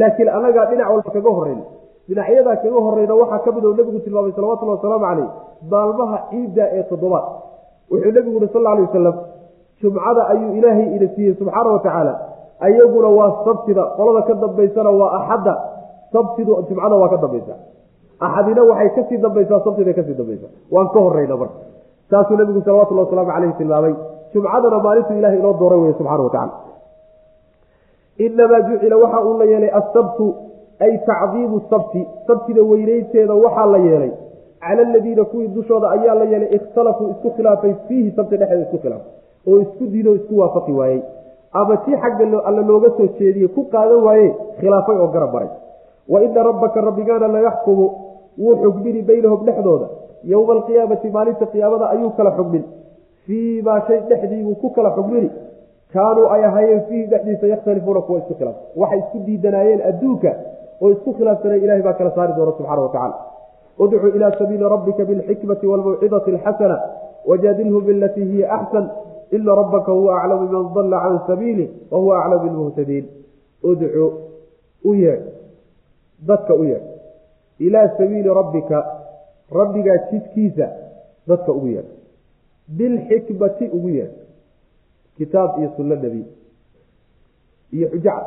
laakiin annagaa dhinac walba kaga horrayna dhinacyadaa kaga horrayna waxaa ka mid oo nebigu tilmaamay salawatullhi wasalaamu caleyh maalmaha ciidda ee toddobaad. Wuxuu nebigu yihi sal alay wasalam jumcada ayuu ilaahay ina siiyey subxaana wa tacaala. Ayaguna waa sabtida. Qolada ka dambaysana waa axadda. Sabtidu jumcada waa ka dambaysa axadina waxay ka sii dambaysaa sabtida ka sii dambaysa waan ka horeyna marka saasuu nebigu salawatullah wasalaamu caleyhi tilmaamay jumcadana maalintu ilahay inoo dooray wey subxana wa tacala inamaa jucila waxa uu la yeelay asabtu ay tacdiimu sabti sabtida weyneynteeda waxaa la yeelay cala aladiina kuwii dushooda ayaa la yeelay ikhtalafuu isku khilaafay fiihi sabti dhexeeda isku khilaafay oo isku diidoo isku waafaqi waayey ama tii xagga alla looga soo jeediyey ku qaadan waaye khilaafay oo garab maray wa ina rabbaka rabbigaana layaxkumu wuu xugmini baynahum dhexdooda. Yowma alqiyaamati maalinta qiyaamada ayuu kala xugmin fii maa shay dhexdiibuu ku kala xugmini kaanuu ay ahaayeen fiihi dhexdiisa yakhtalifuuna kuwa isku khilaaf. Waxay isku diidanaayeen adduunka oo isku khilaafsanay ilahay baa kala saari doona subxana wa tacala udcu ilaa sabiili rabbika bilxikmati waalmawcidati alxasana wajaadilhum bilatii hiya axsan. Ina rabbaka huwa aclamu biman dalla can sabiilih wa huwa aclamu bilmuhtadiin. Udcu u yeedh dadka u yeedh. Ilaa sabiili rabbika rabbigaa jidkiisa dadka ugu yeedh. Bilxikmati ugu yeedh. Kitaab iyo sunno nebi. Iyo xujacad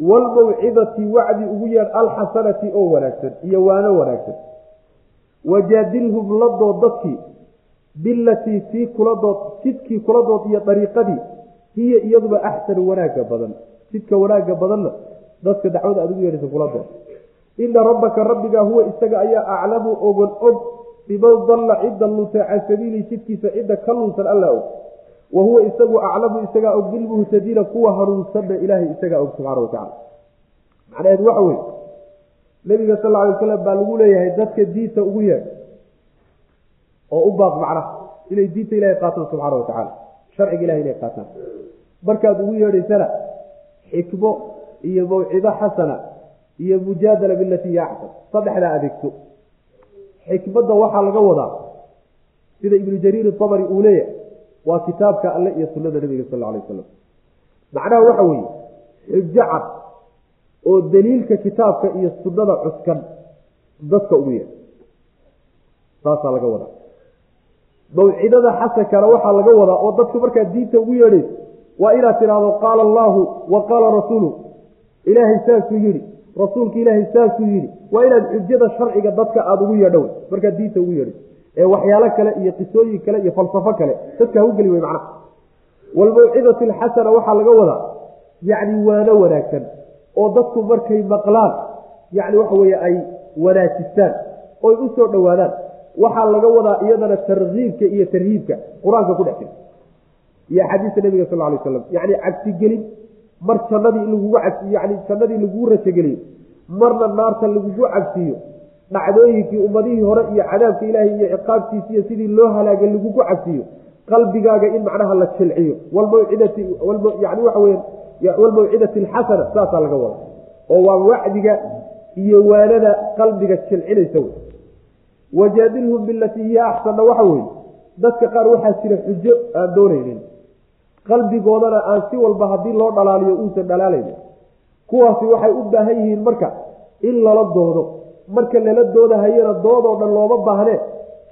waalmawcidati wacdi ugu yeedh alxasanati oo wanaagsan iyo waano wanaagsan. Wajaadilhum la dood dadkii bilatii tii kula dood jidkii kula dood iyo dariiqadii hiya iyaduba axsanu wanaagga badan. Jidka wanaagga badanna dadka dacwada aad ugu yeedhaysa kula dood ina rabbaka rabbigaa huwa isaga ayaa aclamu ogon og biman dalla cidda luntay can sabiilihi jidkiisa cidda ka lunsan alla og. Wa huwa isagu aclamu isagaa og bilmuhtadiina kuwa hanuunsanna ilaahay isagaa og subxana wa tacala macnaheedu waxa weye nabiga sal alay wasalam baa lagu leeyahay dadka diinta ugu yeedh oo u baaq macnaha inay diinta ilahay qaataan subxaana wa tacaala. Sharciga ilahay inay qaataan. Markaad ugu yeedhaysana xikmo iyo mawcido xasana iyo mujaadala bilatii hiya axsan saddexdaa adeegto. Xikmadda waxaa laga wadaa sida ibnu jariir dabari uu leeyahay waa kitaabka alle iyo sunnada nabiga sal alay wasalam macnaha waxa weeye xujo cad oo daliilka kitaabka iyo sunnada cuskan dadka ugu yeedh saasaa laga wadaa. Mawcidada xasankana waxaa laga wadaa oo dadku markaad diinta ugu yeedhayso waa inaad tidhaahdo qaala allaahu wa qaala rasuulu ilaahay saasuu yidhi. Rasuulka ilaahay saasuu yidhi. Waa inaad xujada sharciga dadka aada ugu yeedho markaad diinta ugu yeedhayso ee waxyaalo kale iyo qisooyin kale iyo falsafo kale. Dadka ha u geli wey macnaha. Waalmawcidati alxasana waxaa laga wadaa. Yacni waano wanaagsan. Oo dadku markay maqlaan yacni waxa weeye ay wanaajistaan oy u soo dhowaadaan. Waxaa laga wadaa iyadana tarkiibka iyo tarhiibka. Qur'aanka ku dhex jira. Iyo axaadiista nabiga sal alay aslam yacni cabsigelin mar jannadii lagugu yani jannadii lagugu rajogeliyo marna naarta lagugu cabsiiyo dhacdooyinkii ummadihii hore iyo cadaabka ilaahay iyo ciqaabtiisa iyo sidii loo halaagay lagugu cabsiiyo qalbigaaga in macnaha la jilciyo walmawcidati yani waxa weya walmawcidati alxasana saasaa laga wada oo waa wacdiga iyo waanada qalbiga jilcinaysa wey wajaadilhum bilatii hiya axsanna waxa weeye dadka qaar waxaa jira xujo aan doonaynin qalbigoodana aan si walba haddii loo dhalaaliyo uusan dhalaalaynin. Kuwaasi waxay u baahan yihiin marka in lala doodo. Marka lala doodahayana doodoo dhan looma baahnee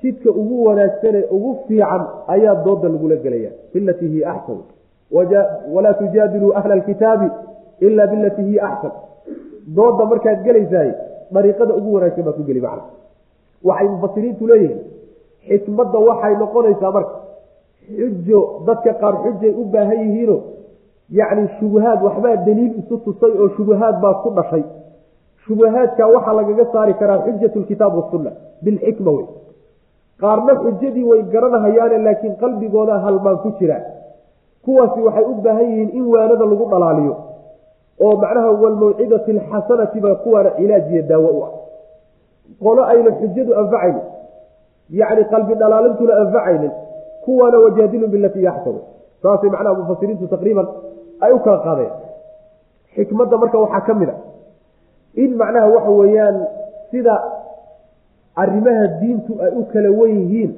jidka ugu wanaagsane ugu fiican ayaa dooda lagula gelaya bilatii hiya axsan walaa tujaadiluu ahla alkitaabi ila bilatii hiya axsan dooda markaad gelaysaay dariiqada ugu wanaagsan baad ku geli macna. Waxay mufasiriintu leeyihiin xikmadda waxay noqonaysaa marka xujo dadka qaar xujay u baahan yihiino yacni shubahaad waxbaa daliil isu tusay oo shubahaad baa ku dhashay. Shubahaadka waxaa lagaga saari karaa xujat lkitaab wasunna bilxikma wey. Qaarna xujadii way garanahayaane laakiin qalbigooda halmaan ku jira. Kuwaasi waxay u baahan yihiin in waanada lagu dhalaaliyo oo macnaha walmawcidati alxasanati baa kuwaana cilaaj iyo daawo u ah. Qolo ayna xujadu anfacaynin yacni qalbi dhalaalintuna anfacaynin kuwaana wajaadilu bilatii yaxsanu saasay macnaha mufasiriintu taqriiban ay u kala qaadeen. Xikmadda marka waxaa ka mid a in macnaha waxa weeyaan sida arrimaha diintu ay u kala wen yihiin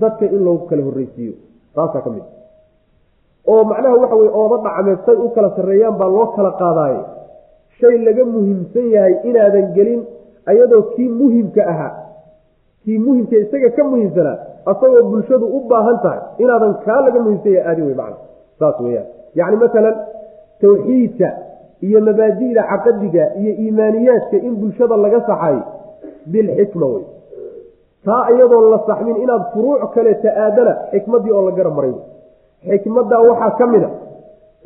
dadka in loogu kala horreysiiyo taasaa ka mid oo macnaha waxa weye ooba dhacmeed say u kala sarreeyaan baa loo kala qaadaaye. Shay laga muhiimsan yahay inaadan gelin ayadoo kii muhimka ahaa kii muhimka isaga ka muhiimsanaa asagoo bulshadu u baahan tahay inaadan kaa laga muhiimsan yahay aadin wey macna. Saas weyaan yacni masalan tawxiidka iyo mabaadi'da caqadiga iyo iimaaniyaadka in bulshada laga saxayo bilxikma wey. Taa iyadoon la saxmin inaad furuuc kaleeta aadana xikmaddii oo la garab maray. Xikmaddaa waxaa ka mid a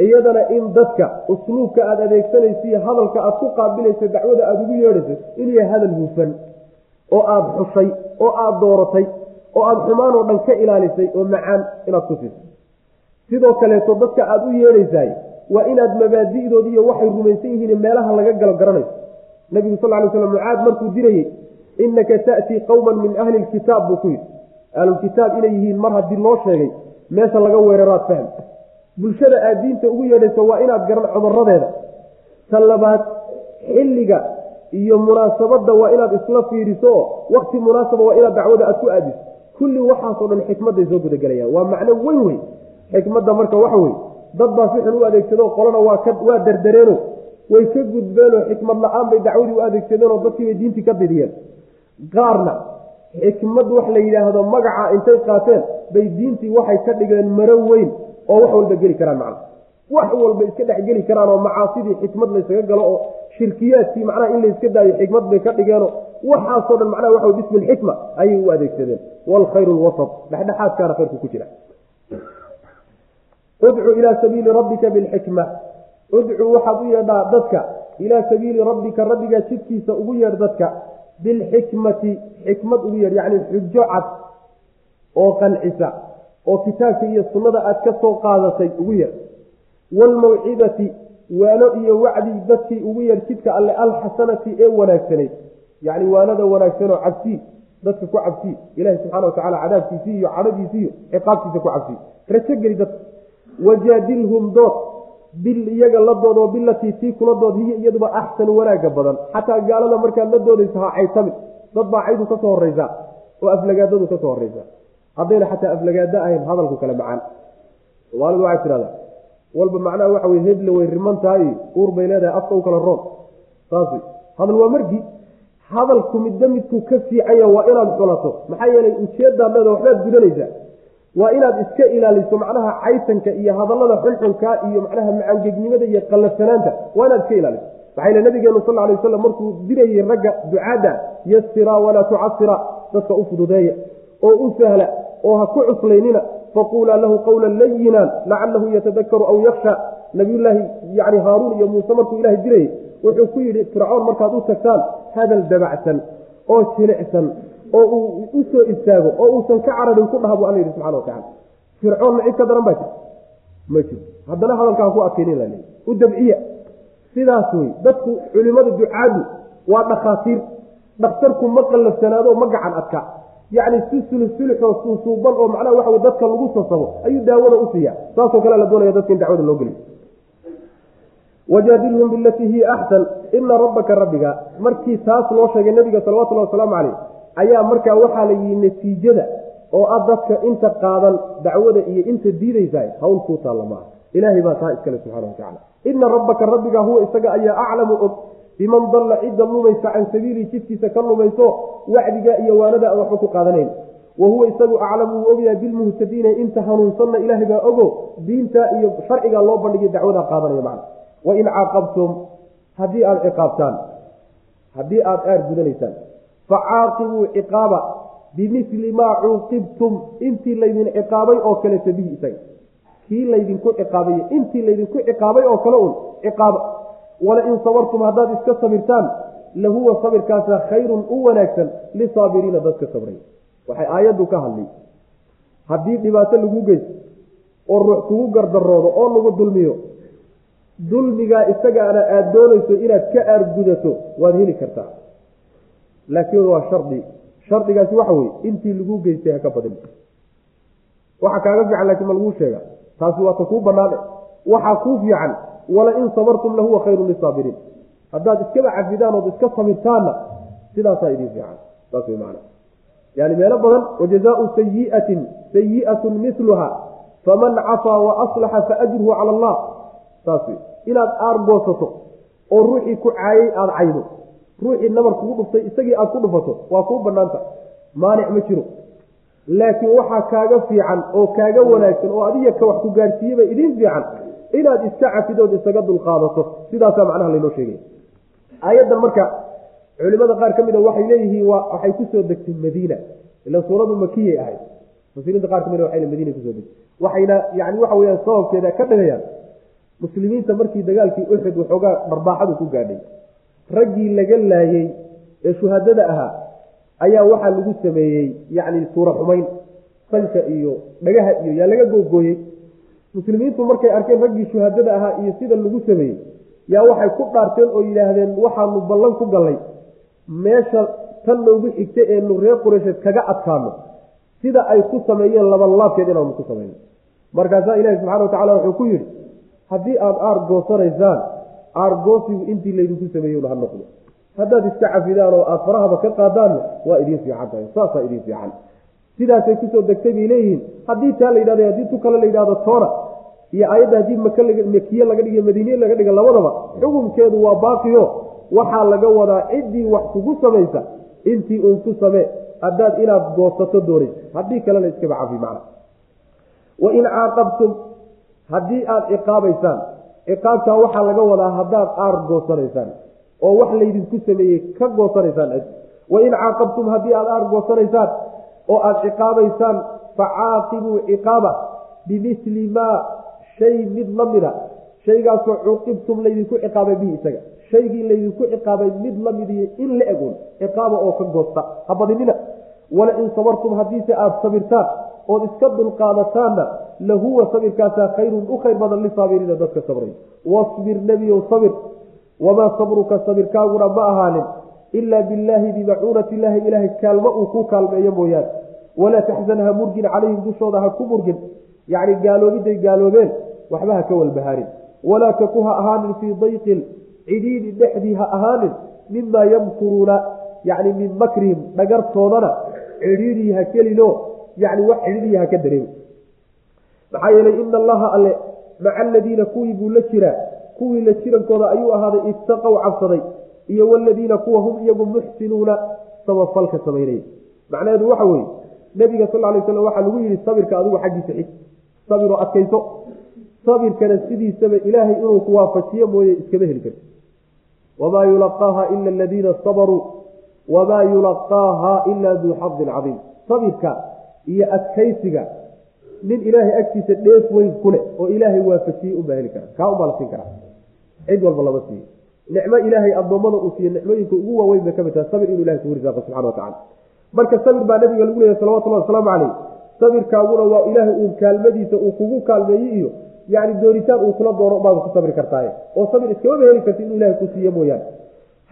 iyadana in dadka usluubka aada adeegsanaysiiyo hadalka aada ku qaabilayso dacwada aada ugu yeedhayso inuu yahay hadal hufan oo aada xushay oo aada dooratay oo aada xumaan oo dhan ka ilaalisay oo macaan inaad ku siiso sidoo kaleeto dadka aada u yeedhaysaay waa inaad mabaadi'doodi iyo waxay rumaysan yihiin meelaha laga galo garanayso. Nabigu sal lay slam mucaad markuu dirayey innaka ta'tii qowman min ahli lkitaab buu ku yidhi. Ahlulkitaab inay yihiin mar haddii loo sheegay meesha laga weeraraad fahm bulshada aad diinta ugu yeedhayso waa inaad garan cuduradeeda ta labaad xilliga iyo munaasabadda waa inaad isla fiiriso. Oo wakti munaasaba waa inaad dacwada aad ku aadiso. Kulli waxaasoo dhan xikmadday soo gudagelayaan waa macno weyn wey xikmadda marka waxa wey dad baa si u adeegsado qolana waa dardareeno. Way ka gudbeenoo xikmad la'aan bay dacwadii u adeegsadeenoo dadkiibay diintii ka didiyeen qaarna xikmad wax la yidhaahdo magaca intay qaateen bay diintii waxay ka dhigeen maro weyn oo wax walba geli karaan macna. Wax walba iska dhex geli karaan oo macaasidii xikmad laysaga galo oo shirkiyaadkii macnaha in layska daayo xikmad bay ka dhigeenoo waxaasoo dhan macnaha waxa bismi lxikma ayay u adeegsadeen. Waalkhayru lwasat dhexdhexaadkaana khayrku ku jira. Udcu ilaa sabiili rabbika bilxikma. Udcu waxaad u yeedhaa dadka ilaa sabiili rabbika rabbigaa jidkiisa ugu yeedh dadka bilxikmati xikmad ugu yeedh yacni xujo cad oo qancisa oo kitaabka iyo sunnada aad ka soo qaadatay ugu yeedh. Waalmawcidati waano iyo wacdi dadkii ugu yeedh jidka alle alxasanati ee wanaagsanayd yacni waanada wanaagsanoo cabsii dadka ku cabsii ilaahi subxana watacala cadaabkiisii iyo cadhadiisii iyo ciqaabtiisa ku cabsii rajo geli dadka. Wajaadilhum dood. Bil iyaga la dood oo bilatii tii kula dood hiyo iyaduba axsan wanaagga badan. Xataa gaalada markaad la doodayso ha caytami dad baa caydu ka soo horeysaa oo aflagaadadu ka soo horeysaa haddayna xataa aflagaado ahayn hadalku kale macaan. Soomaalidu waxay tidhahdaa walba macnaha waxa wey hedla way riman tahay uur bay leedahay afka u kala roon saas hadal waa margi. Hadalku midba midkuu ka fiicanya waa inaad xulato. Maxaa yeelay ujeedaad leeda waxbaad gudanaysaa. Waa inaad iska ilaaliso macnaha caytanka iyo hadallada xunxunka iyo macnaha macangegnimada iyo qallafsanaanta. Waa inaad iska ilaaliso. Maxaa yele nabigeenu sal alay waslam markuu dirayey ragga ducaada yasira walaa tucasira dadka u fududeeya oo u sahla oo ha ku cuslaynina faquulaa lahu qawlan layinan lacalahu yatadakaru aw yaksha nabiyullaahi yani haaruun iyo muuse markuu ilahay dirayey wuxuu ku yidhi fircoon markaad u tagtaan hadal dabacsan oo jilicsan oo uu u soo istaago oo uusan ka cararin ku dhaha buu alla yidhi subxana watacala fircoonna cid ka daran baa jirta ma jirto haddana hadalkaan ku adkaynin la u dabciya. Sidaas wey dadku culimada ducaadu waa dhakhaatiir. Dhakhtarku ma qallafsanaado ma gacan adka yacni si sulsulxoo suusuuban oo macnaha waxa dadka lagu sasabo ayuu daawada u siiya saasoo kale la doonaya dadka in dacwada loo geliyo. Wajaadilhum bilatii hiya axsan ina rabbaka rabbiga markii taas loo sheegay nabiga salawatullahi wasalaamu caleyh ayaa markaa waxaa la yihi natiijada oo ah dadka inta qaadan dacwada iyo inta diidaysaa hawl kuu taalla maaha. Ilaahay baa taa iskale subxana watacala ina rabbaka rabbiga huwa isaga ayaa aclamu og biman dalla cidda lumaysa can sabiilihi jidkiisa ka lumayso wacdiga iyo waanada aan waxba ku qaadanayn wa huwa isagu aclamu wuu ogyahay bilmuhtadiina inta hanuunsanna ilaahay baa ogo diinta iyo sharciga loo bandhigay dacwadaa qaadanaya macna. Wain caaqabtum haddii aada ciqaabtaan haddii aada aar gudanaysaan facaaqibuu ciqaaba bimili maa cuuqibtum intii laydin ciqaabay oo kaleta bihi isaga. Kii laydinku ciqaabay intii laydinku ciqaabay oo kale un ciqaaba walain sabartum haddaad iska sabirtaan lahuwa sabirkaasa khayrun u wanaagsan lisaabiriina dadka sabray. Waxay aayaddu ka hadlay. Haddii dhibaato lagu geysto oo ruux kugu gardaroodo oo lagu dulmiyo dulmigaa isagaana aada doonayso inaad ka aargudato waad heli kartaa. Laakiin waa shardi. Shardigaasi waxa weye intii lagu geystay haka badin. Waxa kaaga fiican laakiin ma laguu sheega. Taasi waa ta kuu banaane waxaa kuu fiican walain sabartum lahuwa khayrun lisaabiriin haddaad iskaba cafidaan ood iska sabirtaanna sidaasaa idiin fiican. Saas way maana yani meelo badan wajazaau sayiatin sayiatun miluha faman cafaa wa aslaxa fa ajruhu cala allah. Saas wey inaad aargoosato oo ruuxii ku caayay aada caydo. Ruuxii nabar kugu dhuftay isagii aada ku dhufato waa kuu banaanta maanic ma jiro. Laakiin waxaa kaaga fiican oo kaaga wanaagsan oo adiga ka wax ku gaarsiiyeba idiin fiican inaad iska cafidood isaga dulqaadato sidaasaa macnaha laynoo sheegaya aayaddan marka culimada qaar ka mid a waxay leeyihiin waa waxay ku soo degtay madiina. Ila suuradu makiyay ahayd. Mufasiriinta qaar ka mid a waxay madiina ku soo degtay. Waxayna yani waxa weyaan sababkeeda ka dhigayaan muslimiinta markii dagaalkii uxud waxoogaa dharbaaxadu ku gaadhay. Raggii laga laayey ee shuhadada ahaa ayaa waxaa lagu sameeyey yacni suura xumayn sanka iyo dhagaha iyo yaa laga googooyey muslimiintu markay arkeen raggii shuhadada ahaa iyo sida lagu sameeyey yaa waxay ku dhaarteen oo yidhaahdeen waxaanu ballan ku gallay. Meesha tan noogu xigta eenu reer qureysheed kaga adkaano. Sida ay ku sameeyeen labanlaabkeed inaanu ku samayno markaasaa ilaahi subxana wa tacala wuxuu ku yidhi haddii aada aar goosanaysaan aargoosigu intii laydinku sameeyeyna ha noqdo. Haddaad iska cafidaan oo aada farahaba ka qaadaanna waa idiin fiican tahay. Saasaa idiin fiican sidaasay ku soo degtay bay leeyihiin. Haddii taa la yidhahdo haddii tu kale la yidhahdo toona iyo aayadda haddii makiye laga dhiga madiine laga dhiga labadaba xukunkeedu waa baaqiyo. Waxaa laga wadaa ciddii wax kugu samaysa intii uun ku samee haddaad inaad goosato doonaysa haddii kalena iskaba cafi macna. Wain caaqabtum haddii aada ciqaabaysaan ciqaabtaa waxaa laga wadaa haddaad aar goosanaysaan oo wax laydinku sameeyey ka goosanaysaan. Cid wain caaqabtum haddii aada aar goosanaysaan oo aada ciqaabaysaan facaaqibuu ciqaaba bimili maa shay mid la mida. Shaygaasoo cuuqibtum laydinku ciqaabay bihi isaga. Shaygii laydinku ciqaabay mid la midiyo in la egun ciqaaba oo ka goosta. Ha badinina. Walain sabartum haddiise aada sabirtaan ood iska dulqaadataanna lahuwa sabirkaasaa khayrun u khayr badan lisaabiriina dadka sabray. Wasbir nebiyow sabir. Wamaa sabruka sabirkaaguna ma ahaanin ilaa billaahi bimacuunati illaahi ilaahay kaalmo uu ku kaalmeeyo mooyaane walaa taxzan ha murgin calayhim dushooda ha ku murgin yacni gaaloobiday gaaloobeen waxba ha ka walbahaarin walaa taku ha ahaanin fii dayqin cidhiidhi dhexdii ha ahaanin mimaa yamkuruuna yacni min makrihim dhagartoodana cidhiidhii ha kelino yacni wax cidhiidhii ha ka dareemi maxaa yeelay ina allaha alle maca aladiina kuwii buu la jiraa kuwii la jirankooda ayuu ahaaday ittaqow cabsaday iyo waladiina kuwa hum iyagu muxsinuuna samafalka samaynaya. Macnaheedu waxa weeye nebiga sal lay slam waxaa lagu yihi sabirka adigu xaggiisa xig sabiroo adkayso. Sabirkana sidiisaba ilaahay inuu ku waafajiyo mooye iskama heli karti wamaa yulaqaaha ila aladiina sabaruu wamaa yulaqaaha ila duu xadin cadiim. Sabirka iyo adkaysiga nin ilaahay agtiisa dheef weyn ku leh oo ilaahay waafajiyey unbaa heli kara kaa unbaa la siin karaa. Cid walba lama siiyo nicmo ilaahay addoommada uu siiye nicmooyinka ugu waaweyn bay ka mid tahay sabir inuu ilahay kugu risaaqo subxana watacala marka sabir baa nabiga lagu leeyahy salawatullahi wasalaamu caleyh sabirkaaguna waa ilaahay uun kaalmadiisa uu kugu kaalmeeyey iyo yacni doonitaan uu kula doono baad ku sabri kartaaye. Oo sabir iskamaba heli karti inuu ilahay ku siiye mooyaane.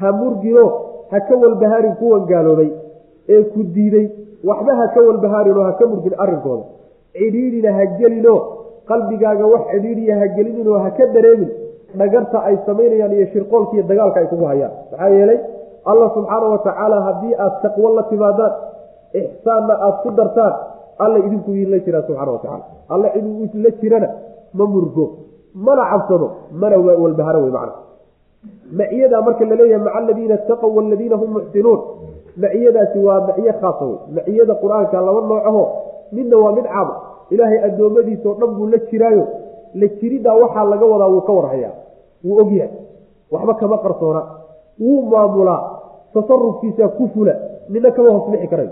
Ha murgino ha ka walbahaarin kuwan gaaloobay ee ku diiday. Waxba ha ka walbahaarin oo ha ka murgin arrinkooda cidhiidhina ha gelinoo qalbigaaga wax cidhiidhiya ha gelininoo ha ka dareemin dhagarta ay samaynayaan iyo shirqoolkiiyo dagaalka ay kugu hayaan. Maxaa yeelay allah subxaana wa tacaala haddii aada taqwo la timaadaan ixsaanna aada ku dartaan alla idinku idinla jiraa subxana wa tacala alla ciduu la jirana ma murgo mana cabsado mana walbaharo wey macna. Maciyadaa marka la leeyahay maca aladiina itaqow waladiina hum muxsinuun maciyadaasi waa maciye khaasa wey maciyada qur'aanka laba noocaho midna waa mid caama ilaahay addoommadiisao dhan buu la jiraayo. La jiriddaa waxaa laga wadaa wuu ka warhayaa wuu ogyahay waxba kama qarsoona. Wuu maamulaa. Tasarufkiisa ku fula. Midna kama hoosbixi karayo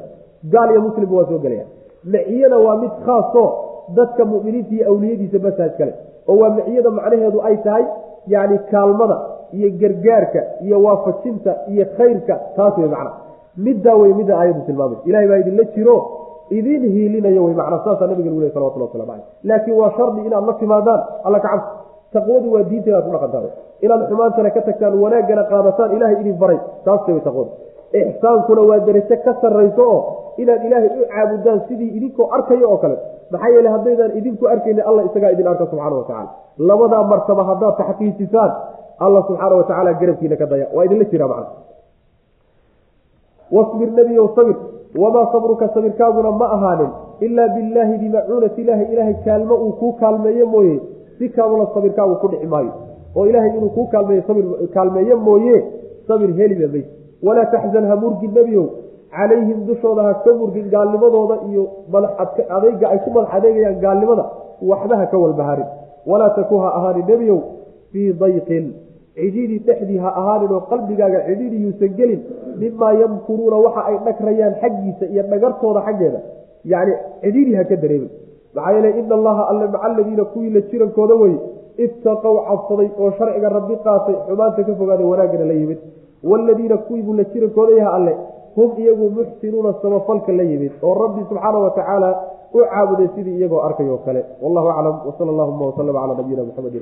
gaal iyo muslimba waa soo gelaya. Maciyada waa mid khaasoo dadka mu'miniinta iyo awliyadiisa basaaj kale. Oo waa maciyada macnaheedu ay tahay yacni kaalmada iyo gargaarka iyo waafajinta iyo khayrka taas wey macna. Middaa wey midda aayaddu tilmaamaysa. Ilahay baa idinla jiro idin hiilinayo wey macnaa saasaa nabiga lagu ley salawatullah waslamu caleyh laakiin waa shardi inaad la timaadaan alla ka cabsi taqwadu waa diinta inaad ku dhaqantaan inaad xumaantana ka tagtaan wanaaggana qaadataan ilahay idin baray. Taasta way taqwadu. Ixsaankuna waa derajo ka sarrayso oo inaad ilaahay u caabudaan sidii idinkoo arkayo oo kale. Maxaa yeele haddaydaan idinku arkayni alla isagaa idin arka subxana wa tacala labadaa martaba haddaad taxqiijisaan alla subxaana wa tacaala garabkiina ka daya. Waa idinla jiraa macna. Wasbir nebiyow sabir. Wamaa sabruka sabirkaaguna ma ahaanin ilaa billaahi bimacuunati ilaahi ilaahay kaalmo uu kuu kaalmeeyo mooye si kaamula sabirkaagu ku dhici maayo. Oo ilaahay inuu kuu kaalmeeyo sabir kaalmeeyo mooye sabir heliba mays walaa taxzan ha murgin nebiyow. Calayhim dushooda ha ka murgin gaalnimadooda iyo madax adeyga ay ku madax adeegayaan gaalnimada waxba ha ka walbaharin walaa taku ha ahaanin nebiyow fii dayqin. Cidhidhi dhexdii ha ahaanin oo qalbigaaga cidhidhi yuusan gelin mimaa yamkuruuna waxa ay dhagrayaan xaggiisa iyo dhagartooda xaggeeda. Yacni cidhidhi ha ka dareemin maxaa yeele ina allaha alle maca aladiina kuwii la jirankooda weye ittaqow cabsaday oo sharciga rabbi qaatay xumaanta ka fogaaday wanaaggana la yimid. Waaladiina kuwiibuu la jirankooda yaha alle hum iyagu muxsinuuna samafalka la yimid oo rabbi subxaana wa tacaala u caabuday sidii iyagoo arkay oo kale. Wallahu aclam wsala allahuma waslama calaa nabiyina muxamedi